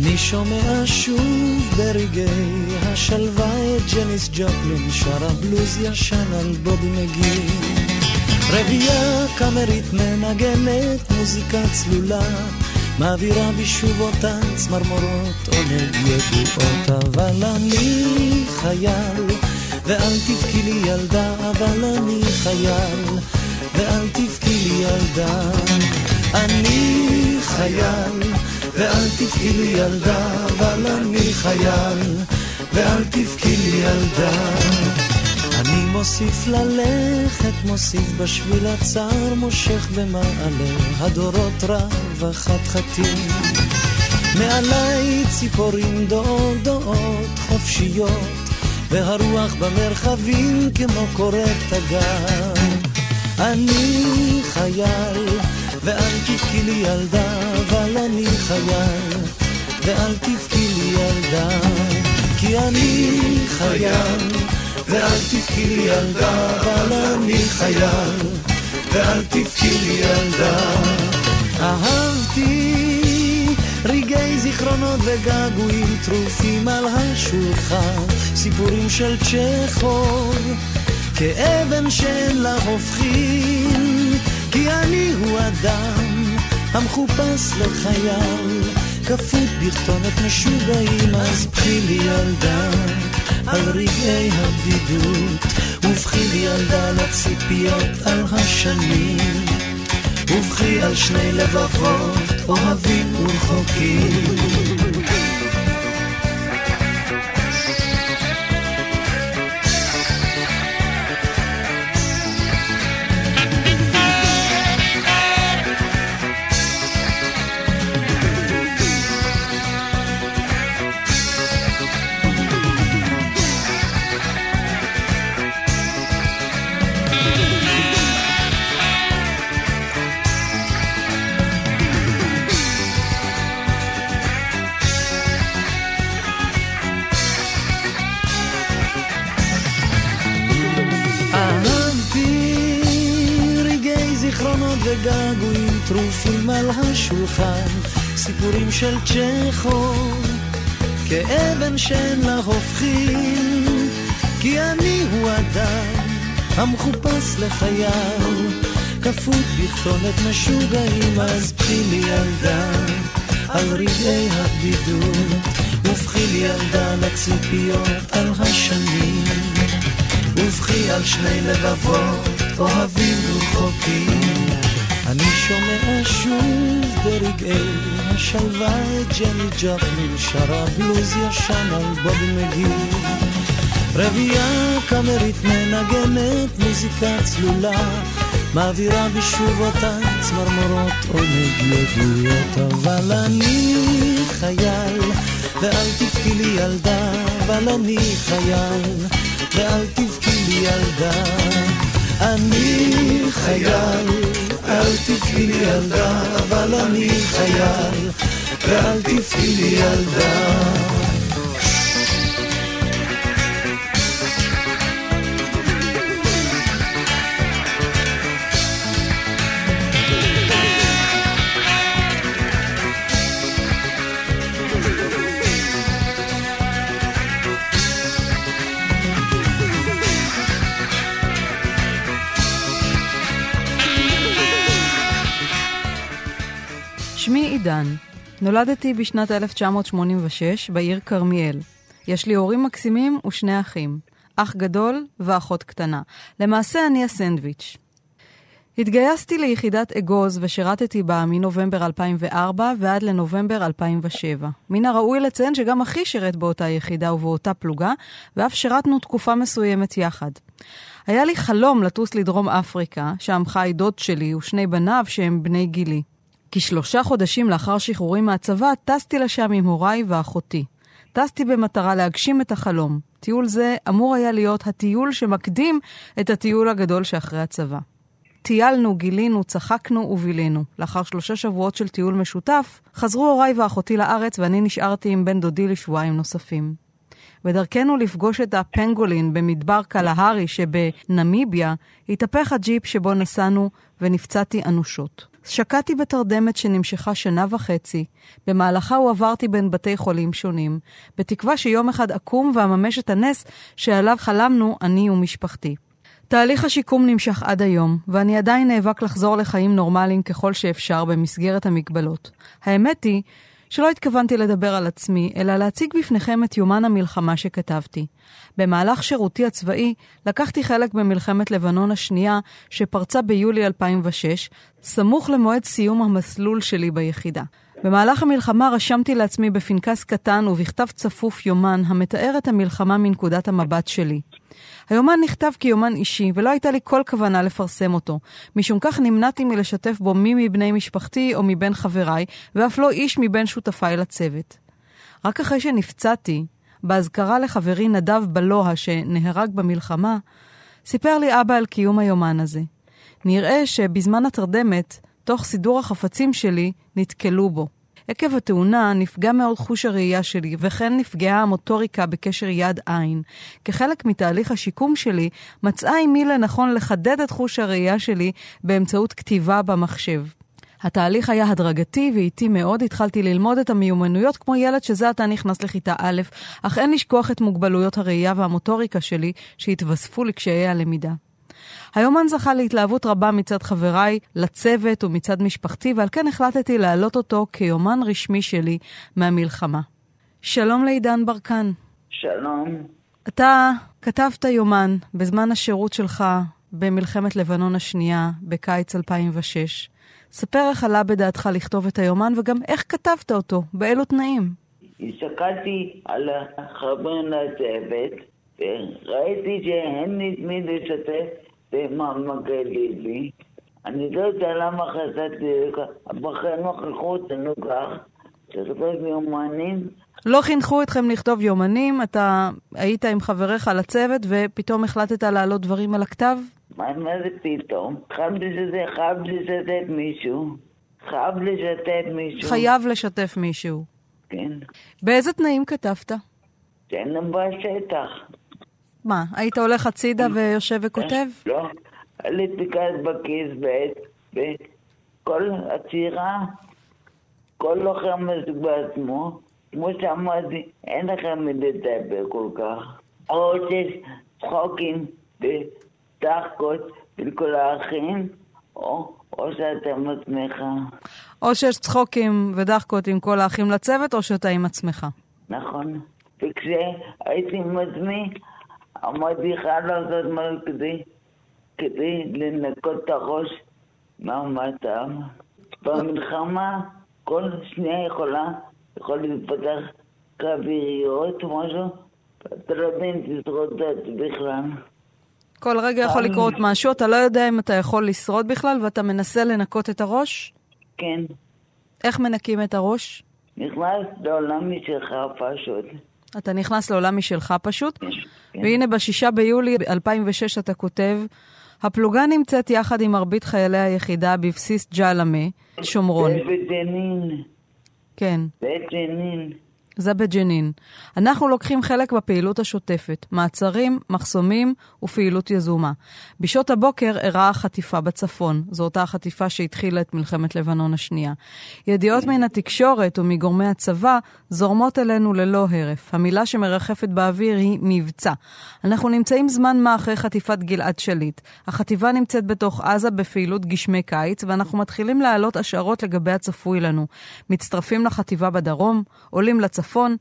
אני שומע שוב ברגעי השלווה את ג'ניס ג'ופלין שרה בלוז ישן על בובי מגי רבייה קאמרית מנגנת מוזיקה צלולה מעבירה בשוב אותן צמרמורות עונג ידועות אבל אני חייל ואל תבכי לי ילדה אבל אני חייל ואל תבכי לי ילדה אני חייל ואל תבכי לי ילדה, אבל אני חייל, ואל תבכי לי ילדה. אני מוסיף ללכת, מוסיף בשביל הצר, מושך במעלה הדורות רב החתחתים. מעליי ציפורים דודות חופשיות, והרוח במרחבים כמו קורת הגר. אני חייל, ואל תבכי לי ילדה, אבל אני חייל, ואל תבכי לי ילדה, כי אני חייל, ואל תבכי לי ילדה, אבל אני חייל, ואל תבכי לי ילדה. אהבתי רגעי זיכרונות וגעגועים טרופים על השולחן, סיפורים של צ'כוב, כאבן שאין לה הופכים, כי אני הוא אדם המחופש לחייל, כפות בכתונת משוגעים, אז פחי לי ילדה על רגעי הבדידות, ובכי לי ילדה לציפיות על השנים, ובכי על שני לבבות אוהבים ורחוקים. טרופים על השולחן, סיפורים של צ'כוב, כאבן שאין לה הופכים, כי אני הוא אדם המחופש לחייו, כפות בכתונת משוגעים, אז פחי לי ילדה על רגעי הבדידות, ובכי לי ילדה לציפיות על השנים, ובכי על שני לבבות אוהבים ורחוקים. שומע שוב ברגעי השלווה את ג'ני ג'פלין שרה בלוז ישן על בובי מגי רבייה קאמרית מנגנת מוזיקה צלולה מעבירה בשוב אותן צמרמורות עונג ידועות אבל אני חייל ואל תבכי לי ילדה אבל אני חייל ואל תבכי לי ילדה. אני חייל אל תבכי לי ילדה, אבל אני חייל, ואל תבכי לי ילדה. עידן. נולדתי בשנת 1986 בעיר כרמיאל. יש לי הורים מקסימים ושני אחים, אח גדול ואחות קטנה. למעשה אני הסנדוויץ'. התגייסתי ליחידת אגוז ושירתתי בה מנובמבר 2004 ועד לנובמבר 2007. מן הראוי לציין שגם אחי שירת באותה יחידה ובאותה פלוגה, ואף שירתנו תקופה מסוימת יחד. היה לי חלום לטוס לדרום אפריקה, שם חי דוד שלי ושני בניו שהם בני גילי. כשלושה חודשים לאחר שחרורי מהצבא, טסתי לשם עם הוריי ואחותי. טסתי במטרה להגשים את החלום. טיול זה אמור היה להיות הטיול שמקדים את הטיול הגדול שאחרי הצבא. טיילנו, גילינו, צחקנו ובילינו. לאחר שלושה שבועות של טיול משותף, חזרו הוריי ואחותי לארץ ואני נשארתי עם בן דודי לשבועיים נוספים. בדרכנו לפגוש את הפנגולין במדבר קלהרי שבנמיביה, התהפך הג'יפ שבו נסענו ונפצעתי אנושות. שקעתי בתרדמת שנמשכה שנה וחצי, במהלכה הועברתי בין בתי חולים שונים, בתקווה שיום אחד אקום ואממש את הנס שעליו חלמנו אני ומשפחתי. תהליך השיקום נמשך עד היום, ואני עדיין נאבק לחזור לחיים נורמליים ככל שאפשר במסגרת המגבלות. האמת היא שלא התכוונתי לדבר על עצמי, אלא להציג בפניכם את יומן המלחמה שכתבתי. במהלך שירותי הצבאי לקחתי חלק במלחמת לבנון השנייה, שפרצה ביולי 2006, סמוך למועד סיום המסלול שלי ביחידה. במהלך המלחמה רשמתי לעצמי בפנקס קטן ובכתב צפוף יומן המתאר את המלחמה מנקודת המבט שלי. היומן נכתב כיומן אישי, ולא הייתה לי כל כוונה לפרסם אותו. משום כך נמנעתי מלשתף בו מי מבני משפחתי או מבין חבריי, ואף לא איש מבין שותפיי לצוות. רק אחרי שנפצעתי, באזכרה לחברי נדב בלוה שנהרג במלחמה, סיפר לי אבא על קיום היומן הזה. נראה שבזמן התרדמת, תוך סידור החפצים שלי, נתקלו בו. עקב התאונה נפגע מאוד חוש הראייה שלי, וכן נפגעה המוטוריקה בקשר יד-עין. כחלק מתהליך השיקום שלי, מצאה עימי לנכון לחדד את חוש הראייה שלי באמצעות כתיבה במחשב. התהליך היה הדרגתי ואיטי מאוד, התחלתי ללמוד את המיומנויות כמו ילד שזה עתה נכנס לכיתה א', אך אין לשכוח את מוגבלויות הראייה והמוטוריקה שלי שהתווספו לקשיי הלמידה. היומן זכה להתלהבות רבה מצד חבריי, לצוות ומצד משפחתי, ועל כן החלטתי להעלות אותו כיומן רשמי שלי מהמלחמה. שלום לעידן ברקן. שלום. אתה כתבת יומן בזמן השירות שלך במלחמת לבנון השנייה, בקיץ 2006. ספר איך עלה בדעתך לכתוב את היומן וגם איך כתבת אותו, באילו תנאים. הסתכלתי על החברים לצוות וראיתי את מי לשתף במעמקי ליבי. אני לא יודע למה חזרתי לכך, בחינוך חינכו אותנו כך, לכתוב יומנים. לא חינכו אתכם לכתוב יומנים, אתה היית עם חבריך לצוות ופתאום החלטת להעלות דברים על הכתב? מה, מה זה פתאום? חייב לשתף, חייב לשתף מישהו. חייב לשתף מישהו. חייב לשתף מישהו. כן. באיזה תנאים כתבת? לנו בשטח. מה, היית הולך הצידה ויושב וכותב? לא, פיקס בכיס בעת, וכל עצירה, כל לוחם בעצמו. כמו שאמרתי, אין לכם לדבר כל כך. או שיש צחוקים ודחקות לכל האחים, או, או שאתם עצמך. או שיש צחוקים ודחקות עם כל האחים לצוות, או שאתה עם עצמך. נכון. וכשהייתי עם עצמי, אמרתי חייב לעשות משהו כדי, כדי לנקות את הראש מהמצב. במלחמה כל שנייה יכולה, יכול להתפתח קרביות או משהו, אתה לא יודע אם תשרוד את בכלל. כל רגע יכול לקרות משהו, אתה לא יודע אם אתה יכול לשרוד בכלל, ואתה מנסה לנקות את הראש? כן. איך מנקים את הראש? נכנס לעולם משלך פשוט. אתה נכנס לעולם משלך פשוט. כן. והנה בשישה ביולי 2006 אתה כותב, הפלוגה נמצאת יחד עם מרבית חיילי היחידה בבסיס ג'למה, שומרון. בג'נין. כן. בג'נין. זה בג'נין. אנחנו לוקחים חלק בפעילות השוטפת, מעצרים, מחסומים ופעילות יזומה. בשעות הבוקר אירעה החטיפה בצפון. זו אותה החטיפה שהתחילה את מלחמת לבנון השנייה. ידיעות מן התקשורת ומגורמי הצבא זורמות אלינו ללא הרף. המילה שמרחפת באוויר היא מבצע. אנחנו נמצאים זמן מה אחרי חטיפת גלעד שליט. החטיבה נמצאת בתוך עזה בפעילות גשמי קיץ, ואנחנו מתחילים להעלות השערות לגבי הצפוי לנו. מצטרפים לחטיבה בדרום, עולים לצפון. צפון,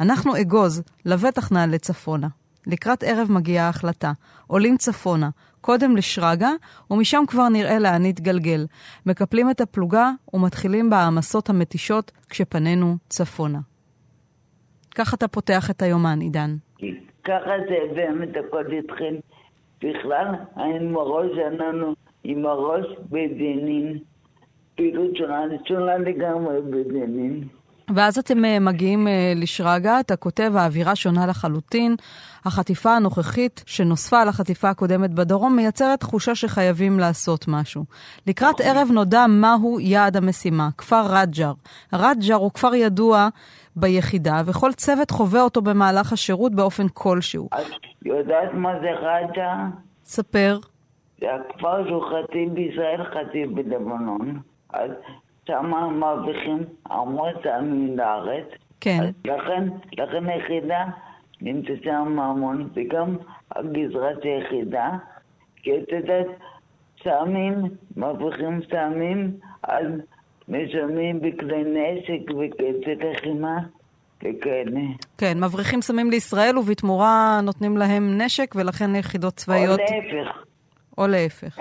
אנחנו אגוז, לבטח נעלה צפונה. לקראת ערב מגיעה ההחלטה. עולים צפונה, קודם לשרגא, ומשם כבר נראה לאן נתגלגל. מקפלים את הפלוגה ומתחילים בהעמסות המתישות כשפנינו צפונה. כך אתה פותח את היומן, עידן. ככה זה באמת הכל התחיל. בכלל, היינו הראש שלנו עם הראש בדינים. פעילות שונה, שונה לגמרי בדינים. ואז אתם אה, מגיעים אה, לשרגא, אתה כותב, האווירה שונה לחלוטין. החטיפה הנוכחית שנוספה על החטיפה הקודמת בדרום מייצרת תחושה שחייבים לעשות משהו. לקראת ערב נודע מהו יעד המשימה, כפר רג'ר. רג'ר הוא כפר ידוע ביחידה, וכל צוות חווה אותו במהלך השירות באופן כלשהו. את יודעת מה זה רג'ר? ספר. זה הכפר שהוא חצי בישראל, חצי בלבנון. אז שמה מרוויחים המון טעמים לארץ. כן. לכן, לכן היחידה נמצאת שם המון, וגם הגזרה של היחידה, כי את יודעת, סמים, מרוויחים סמים, אז משלמים בכלי נשק וכסף לחימה. וכאלה. כן, מבריחים סמים לישראל ובתמורה נותנים להם נשק ולכן יחידות צבאיות... או להפך. או להפך.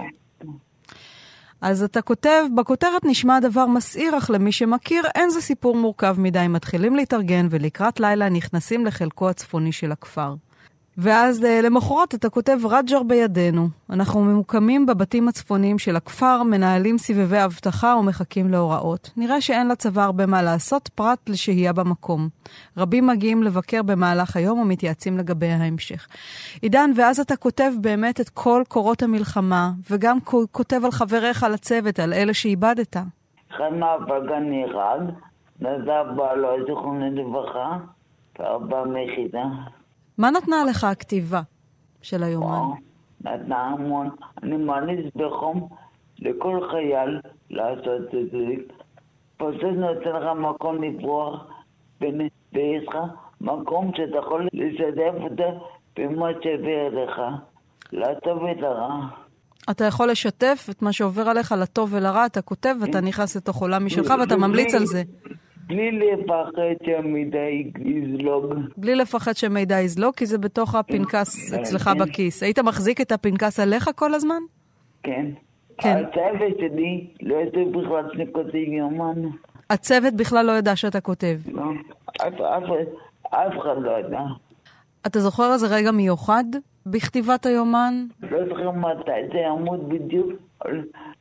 אז אתה כותב, בכותרת נשמע דבר מסעיר, אך למי שמכיר, אין זה סיפור מורכב מדי. מתחילים להתארגן ולקראת לילה נכנסים לחלקו הצפוני של הכפר. ואז אה, למחרת אתה כותב רג'ר בידינו. אנחנו ממוקמים בבתים הצפוניים של הכפר, מנהלים סבבי אבטחה ומחכים להוראות. נראה שאין לצבא הרבה מה לעשות פרט לשהייה במקום. רבים מגיעים לבקר במהלך היום ומתייעצים לגבי ההמשך. עידן, ואז אתה כותב באמת את כל קורות המלחמה, וגם כותב על חבריך לצוות, על אלה שאיבדת. אחד מהפגן נהרג, נדב בעלו, זיכרונו לברכה, וארבע מיחידה. מה נתנה לך הכתיבה של היומן? נתנה המון. אני מעניס בחום לכל חייל לעשות את זה. פשוט נותן לך מקום לברוח, ויש לך מקום שאתה יכול לשתף אותו במה שעובר עליך, לטוב ולרע. אתה יכול לשתף את מה שעובר עליך לטוב ולרע, אתה כותב ואתה נכנס לתוך עולם משלך ואתה ממליץ על זה. בלי לפחד שמידע יזלוג. בלי לפחד שמידע יזלוג, כי זה בתוך הפנקס כן, אצלך כן. בכיס. היית מחזיק את הפנקס עליך כל הזמן? כן. כן. הצוות שלי לא ידעו בכלל שכותב יומן. הצוות בכלל לא ידע שאתה כותב. לא. אף, אחד לא ידע. אתה זוכר איזה רגע מיוחד בכתיבת היומן? לא זוכר מתי זה יעמוד בדיוק.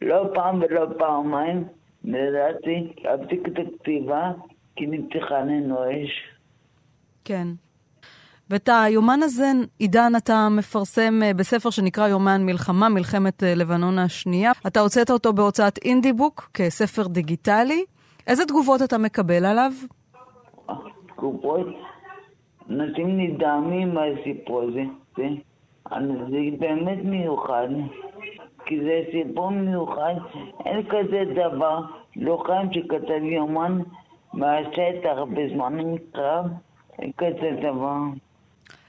לא פעם ולא פעמיים. נדעתי להפסיק את הכתיבה כי נפתחה עלינו אש. כן. ואת היומן הזה, עידן, אתה מפרסם אה, בספר שנקרא יומן מלחמה, מלחמת אה, לבנון השנייה. אתה הוצאת אותו בהוצאת אינדי בוק כספר דיגיטלי. איזה תגובות אתה מקבל עליו? תגובות, אנשים נדהמים מהסיפור הזה. זה, זה באמת מיוחד. כי זה סיפור מיוחד, אין כזה דבר. לוחם שכתב יומן מהשטח בזמן הקרב, אין כזה דבר.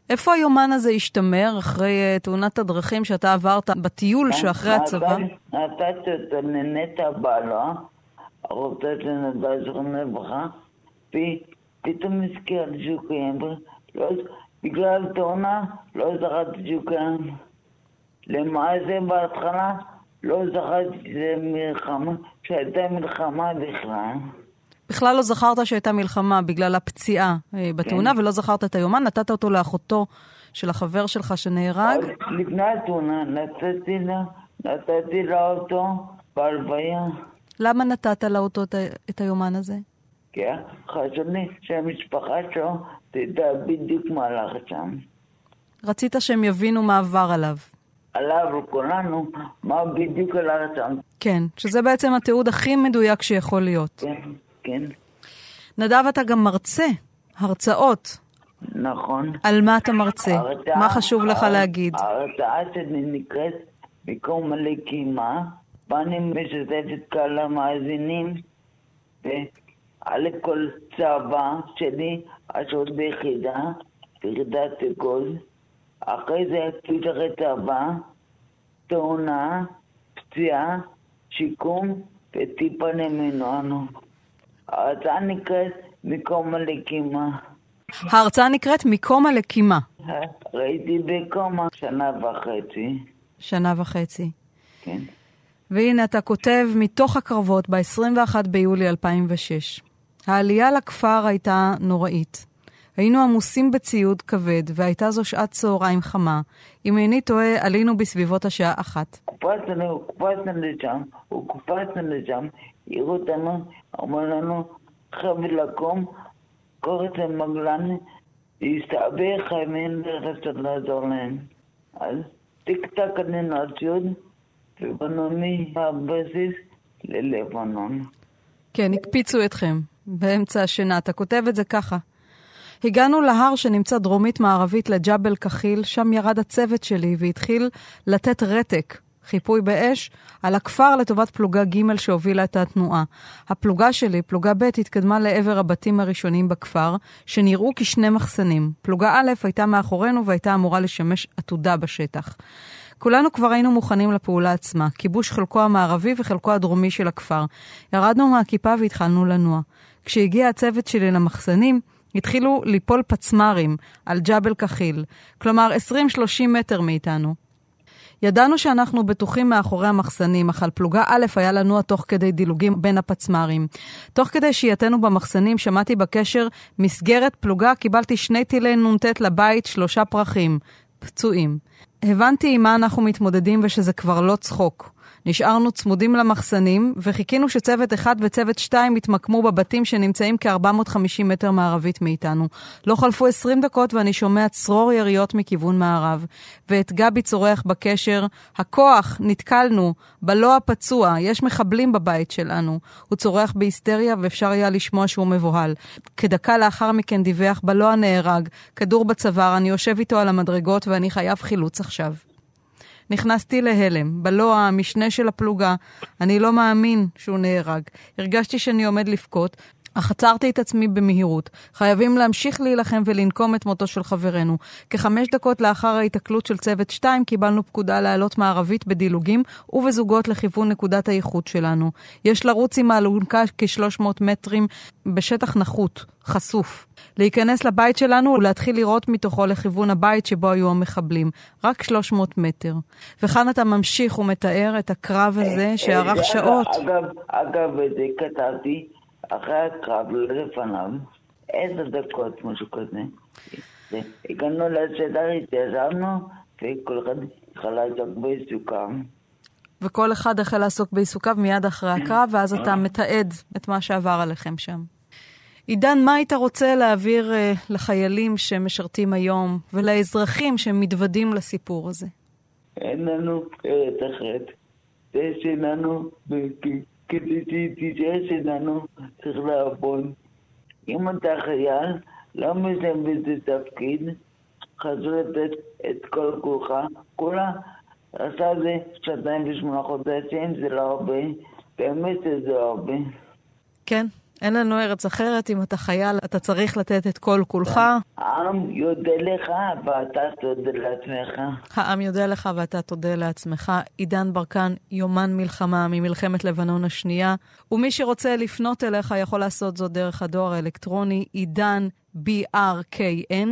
איפה היומן הזה השתמר אחרי uh, תאונת הדרכים שאתה עברת בטיול שאחרי הצבא? נתתי אותו לנטע בעלה, הרופאת לנדב זכרון לברכה, ופתאום הזכרתי שהוא קיים. לא, בגלל התאונה לא זכרתי שהוא קיים. למעשה בהתחלה לא זכרתי שזה מלחמה, שהייתה מלחמה בכלל. בכלל לא זכרת שהייתה מלחמה בגלל הפציעה אה, בתאונה, כן. ולא זכרת את היומן, נתת אותו לאחותו של החבר שלך שנהרג. לפני התאונה נתתי לה, נתתי לה אותו בהלוויה. למה נתת לאותו את, ה- את היומן הזה? כי חשוב לי שהמשפחה שלו תדע בדיוק מה הלך שם. רצית שהם יבינו מה עבר עליו. עליו וכולנו, מה בדיוק הלך שם. כן, שזה בעצם התיעוד הכי מדויק שיכול להיות. כן, כן. נדב, אתה גם מרצה הרצאות. נכון. על מה אתה מרצה? ההרצאה- מה חשוב לך ההר- להגיד? ההרצאה שלי נקראת מקום הלקימה, ואני משתפת קהל המאזינים, ועל כל צבא שלי, השירות ביחידה, ביחידת אגוז, אחרי זה פיתחי צבא, תאונה, פציעה, שיקום וטיפה למנוענו. ההרצאה נקראת מקום הלקימה. ההרצאה נקראת מקום הלקימה. ראיתי בקומה שנה וחצי, שנה וחצי. כן. והנה אתה כותב מתוך הקרבות ב-21 ביולי 2006. העלייה לכפר הייתה נוראית. היינו עמוסים בציוד כבד, והייתה זו שעת צהריים חמה. אם איני טועה, עלינו בסביבות השעה אחת. קפצנו, קפצנו לשם, הוא קפצנו לשם, העירו אותנו, אמר לנו, חבר'ה לקום, קורץ למגלן, להסתעבר, חייבים לרצות לעזור להם. אז טיק טק עלינו הציוד, ובנו מהבסיס ללבנון. כן, הקפיצו אתכם באמצע השינה. אתה כותב את זה ככה. הגענו להר שנמצא דרומית-מערבית לג'בל כחיל, שם ירד הצוות שלי והתחיל לתת רתק, חיפוי באש, על הכפר לטובת פלוגה ג' שהובילה את התנועה. הפלוגה שלי, פלוגה ב', התקדמה לעבר הבתים הראשונים בכפר, שנראו כשני מחסנים. פלוגה א' הייתה מאחורינו והייתה אמורה לשמש עתודה בשטח. כולנו כבר היינו מוכנים לפעולה עצמה, כיבוש חלקו המערבי וחלקו הדרומי של הכפר. ירדנו מהכיפה והתחלנו לנוע. כשהגיע הצוות שלי למחסנים, התחילו ליפול פצמ"רים על ג'בל כחיל, כלומר 20-30 מטר מאיתנו. ידענו שאנחנו בטוחים מאחורי המחסנים, אך על פלוגה א' היה לנוע תוך כדי דילוגים בין הפצמ"רים. תוך כדי שהייתנו במחסנים שמעתי בקשר מסגרת פלוגה, קיבלתי שני טילי נ"ט לבית, שלושה פרחים. פצועים. הבנתי עם מה אנחנו מתמודדים ושזה כבר לא צחוק. נשארנו צמודים למחסנים, וחיכינו שצוות אחד וצוות שתיים יתמקמו בבתים שנמצאים כ-450 מטר מערבית מאיתנו. לא חלפו 20 דקות ואני שומע צרור יריות מכיוון מערב. ואת גבי צורח בקשר, הכוח, נתקלנו, בלא הפצוע, יש מחבלים בבית שלנו. הוא צורח בהיסטריה ואפשר היה לשמוע שהוא מבוהל. כדקה לאחר מכן דיווח, בלא הנהרג, כדור בצוואר, אני יושב איתו על המדרגות ואני חייב חילוץ עכשיו. נכנסתי להלם, בלוע המשנה של הפלוגה. אני לא מאמין שהוא נהרג. הרגשתי שאני עומד לבכות, אך עצרתי את עצמי במהירות. חייבים להמשיך להילחם ולנקום את מותו של חברנו. כחמש דקות לאחר ההיתקלות של צוות 2 קיבלנו פקודה לעלות מערבית בדילוגים ובזוגות לכיוון נקודת האיחוד שלנו. יש לרוץ עם האלונקה כ-300 מטרים בשטח נחות, חשוף. להיכנס לבית שלנו ולהתחיל לירות מתוכו לכיוון הבית שבו היו המחבלים. רק 300 מטר. וכאן אתה ממשיך ומתאר את הקרב הזה שארך אה, שעות. אגב, אגב, את זה כתבתי אחרי הקרב, לא לפניו, עשר דקות, משהו כזה. זה, הגענו לשטח, התיישבנו, וכל אחד יכול לעסוק בעיסוקם. וכל אחד החל לעסוק בעיסוקיו מיד אחרי הקרב, ואז אתה מתעד את מה שעבר עליכם שם. עידן, מה היית רוצה להעביר uh, לחיילים שמשרתים היום ולאזרחים שמתוודים לסיפור הזה? אין לנו ארץ אחרת. זה שלנו, וכי- כדי תישאר שלנו, צריך לעבוד. אם אתה חייל, לא משנה באיזה תפקיד, חשוב לתת את כל כולך. כולה עשה זה שנתיים ושמונה חודשים, זה לא הרבה. באמת שזה לא הרבה. כן, אין לנו ארץ אחרת. אם אתה חייל, אתה צריך לתת את כל כולך. העם יודה לך ואתה תודה לעצמך. העם יודע לך ואתה תודה לעצמך. עידן ברקן, יומן מלחמה ממלחמת לבנון השנייה. ומי שרוצה לפנות אליך יכול לעשות זאת דרך הדואר האלקטרוני עידן, brkn,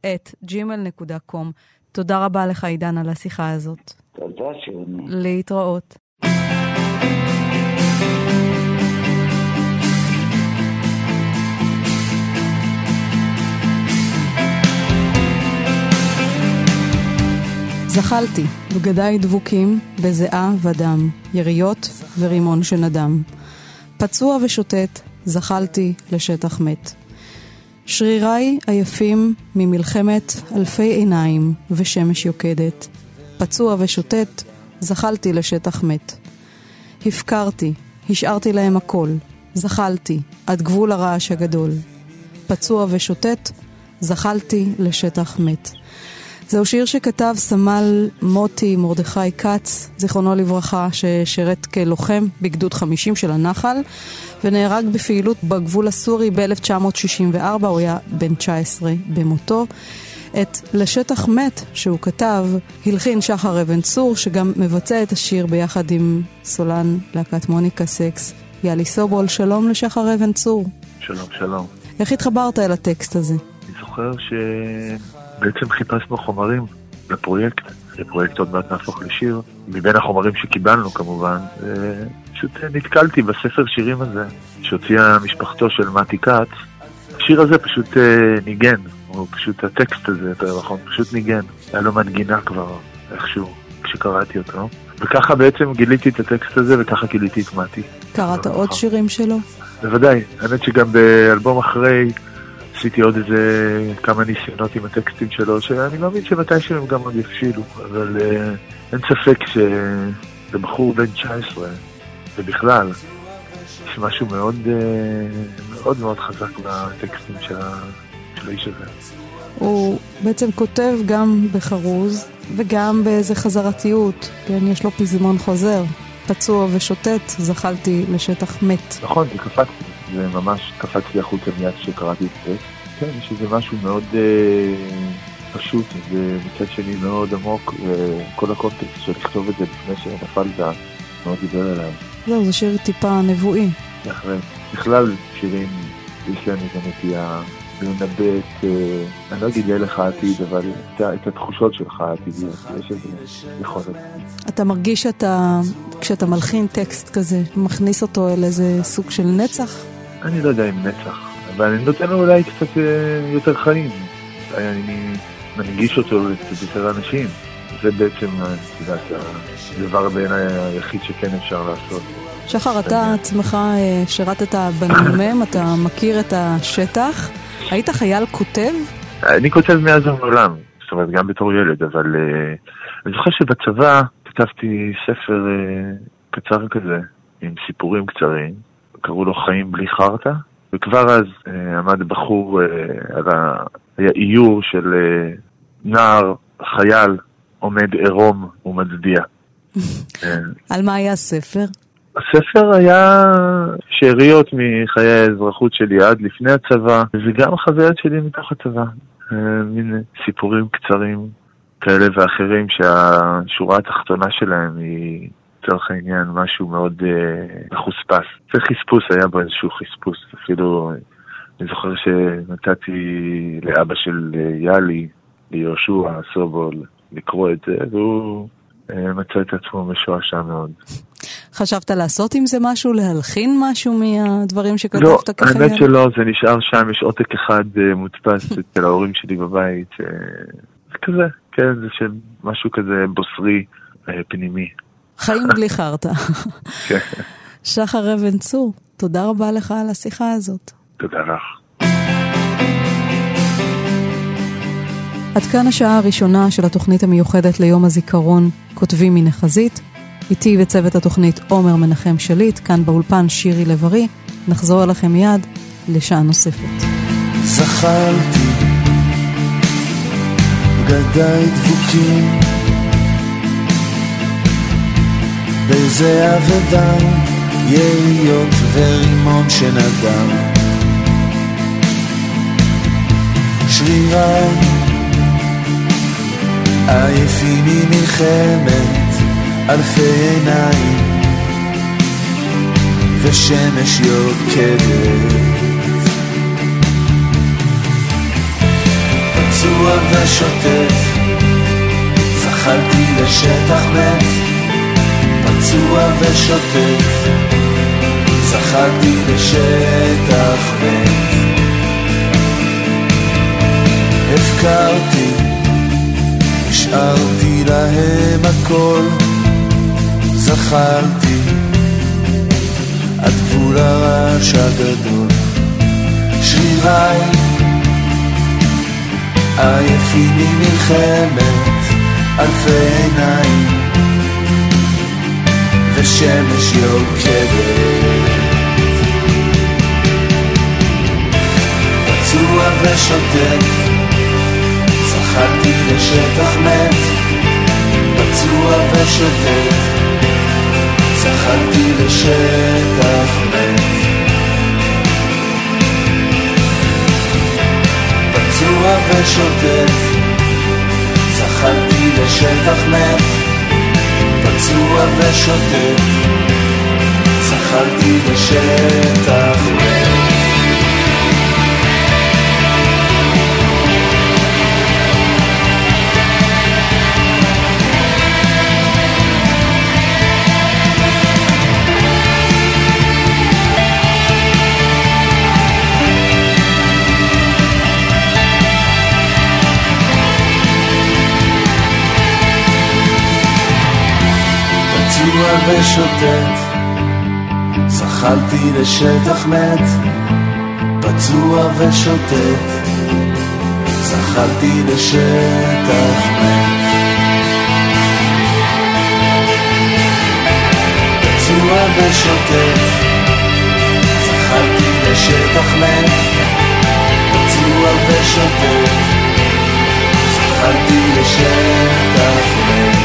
את gmail.com. תודה רבה לך, עידן, על השיחה הזאת. תודה שוני. להתראות. זחלתי, בגדיי דבוקים, בזיעה ודם, יריות ורימון שנדם. פצוע ושוטט, זחלתי לשטח מת. שריריי עייפים ממלחמת אלפי עיניים ושמש יוקדת. פצוע ושוטט, זחלתי לשטח מת. הפקרתי, השארתי להם הכל, זחלתי, עד גבול הרעש הגדול. פצוע ושוטט, זחלתי לשטח מת. זהו שיר שכתב סמל מוטי מרדכי כץ, זיכרונו לברכה, ששירת כלוחם בגדוד 50 של הנחל, ונהרג בפעילות בגבול הסורי ב-1964, הוא היה בן 19 במותו. את לשטח מת שהוא כתב, הלחין שחר אבן צור, שגם מבצע את השיר ביחד עם סולן להקת מוניקה סקס, יאלי סובול. שלום לשחר אבן צור. שלום, שלום. איך התחברת אל הטקסט הזה? אני זוכר שבעצם חיפשנו חומרים לפרויקט, לפרויקט עוד מעט נהפוך לשיר, מבין החומרים שקיבלנו כמובן, פשוט נתקלתי בספר שירים הזה, שהוציאה משפחתו של מתי כץ. השיר הזה פשוט אה, ניגן, הוא פשוט, הטקסט הזה, יותר נכון, פשוט ניגן. היה לו מנגינה כבר, איכשהו, כשקראתי אותו. וככה בעצם גיליתי את הטקסט הזה, וככה גיליתי את מתי. קראת עוד שירים שלו? בוודאי. האמת שגם באלבום אחרי עשיתי עוד איזה כמה ניסיונות עם הטקסטים שלו, שאני מאמין שמתישהו הם גם עוד יפשילו, אבל uh, אין ספק שזה בחור בן 19, ובכלל, יש משהו מאוד uh, מאוד מאוד חזק בטקסטים של, של האיש הזה. הוא בעצם כותב גם בחרוז וגם באיזה חזרתיות, כן, יש לו פזמון חוזר. פצוע ושוטט, זחלתי לשטח מת. נכון, זה קפצתי, זה ממש קפצתי החוצה מיד כשקראתי את זה. כן, יש איזה משהו מאוד אה, פשוט, ומצד שני מאוד עמוק, וכל הקונטקסט של לכתוב את זה לפני שנפלת מאוד דיבר אליו. זהו, זה שיר טיפה נבואי. בהחלט. בכלל, שירים, יש להם איזה נטייה לנבא את, אה, אני לא אגיד לך עתיד, אבל את, את התחושות שלך העתידיות, יש איזה יכולת. אתה מרגיש שאתה, כשאתה מלחין טקסט כזה, מכניס אותו אל איזה סוג של נצח? אני לא יודע אם נצח, אבל אני נותן לו אולי קצת אה, יותר חיים. אני מנגיש אותו לקצת יותר אנשים. זה בעצם, את יודעת, הדבר בעיניי היחיד שכן אפשר לעשות. שחר, אתה עצמך אה, שירתת בנ"מ, אתה מכיר את השטח. היית חייל כותב? אני כותב מאז ומעולם, זאת אומרת, גם בתור ילד, אבל אני זוכר שבצבא כתבתי ספר קצר כזה, עם סיפורים קצרים, קראו לו חיים בלי חרטא, וכבר אז uh, עמד בחור, uh, על ה... היה איור של uh, נער, חייל, עומד עירום ומצדיע. על מה היה הספר? הספר היה שאריות מחיי האזרחות שלי עד לפני הצבא, וגם חוויות שלי מתוך הצבא. אה, מין סיפורים קצרים כאלה ואחרים שהשורה התחתונה שלהם היא לצורך העניין משהו מאוד uh, מחוספס. זה חספוס, היה בו איזשהו חספוס. אפילו אני זוכר שנתתי לאבא של אה, יאלי, ליהושע סובול, לקרוא את זה, והוא uh, מצא את עצמו משועשע מאוד. חשבת לעשות עם זה משהו? להלחין משהו מהדברים שכתבת לא, כחייל? לא, האמת שלא, זה נשאר שם, יש עותק אחד מודפס אצל ההורים שלי בבית. זה כזה, כן, זה משהו כזה בוסרי, פנימי. חיים בלי חרטא. כן. שחר אבן צור, תודה רבה לך על השיחה הזאת. תודה לך. עד כאן השעה הראשונה של התוכנית המיוחדת ליום הזיכרון, כותבים מן החזית. איתי בצוות התוכנית עומר מנחם שליט, כאן באולפן שירי לב-ארי. נחזור אליכם מיד לשעה נוספת. זכרתי בגדיי דבוקים באיזה אבדה יריות ורימון שנדם. שריריי עייפים ממלחמת אלפי עיניים ושמש יוקדת. פצוע ושוטף זחלתי לשטח מת פצוע ושוטף. זחלתי לשטח מת הפקרתי השארתי להם הכל. זכרתי עד גבול הרעש הגדול. שריריי עייפים ממלחמת אלפי עיניים ושמש יוקדת. פצוע ושוטט, זחלתי לשטח מת, פצוע ושוטט, זחלתי לשטח מת. פצוע ושוטט, זחלתי לשטח מת, פצוע ושוטט, זחלתי לשטח מת. ושוטט, זחלתי לשטח מת, פצוע ושוטט, זחלתי לשטח מת. פצוע ושוטט, זחלתי לשטח מת, פצוע ושוטט, זחלתי לשטח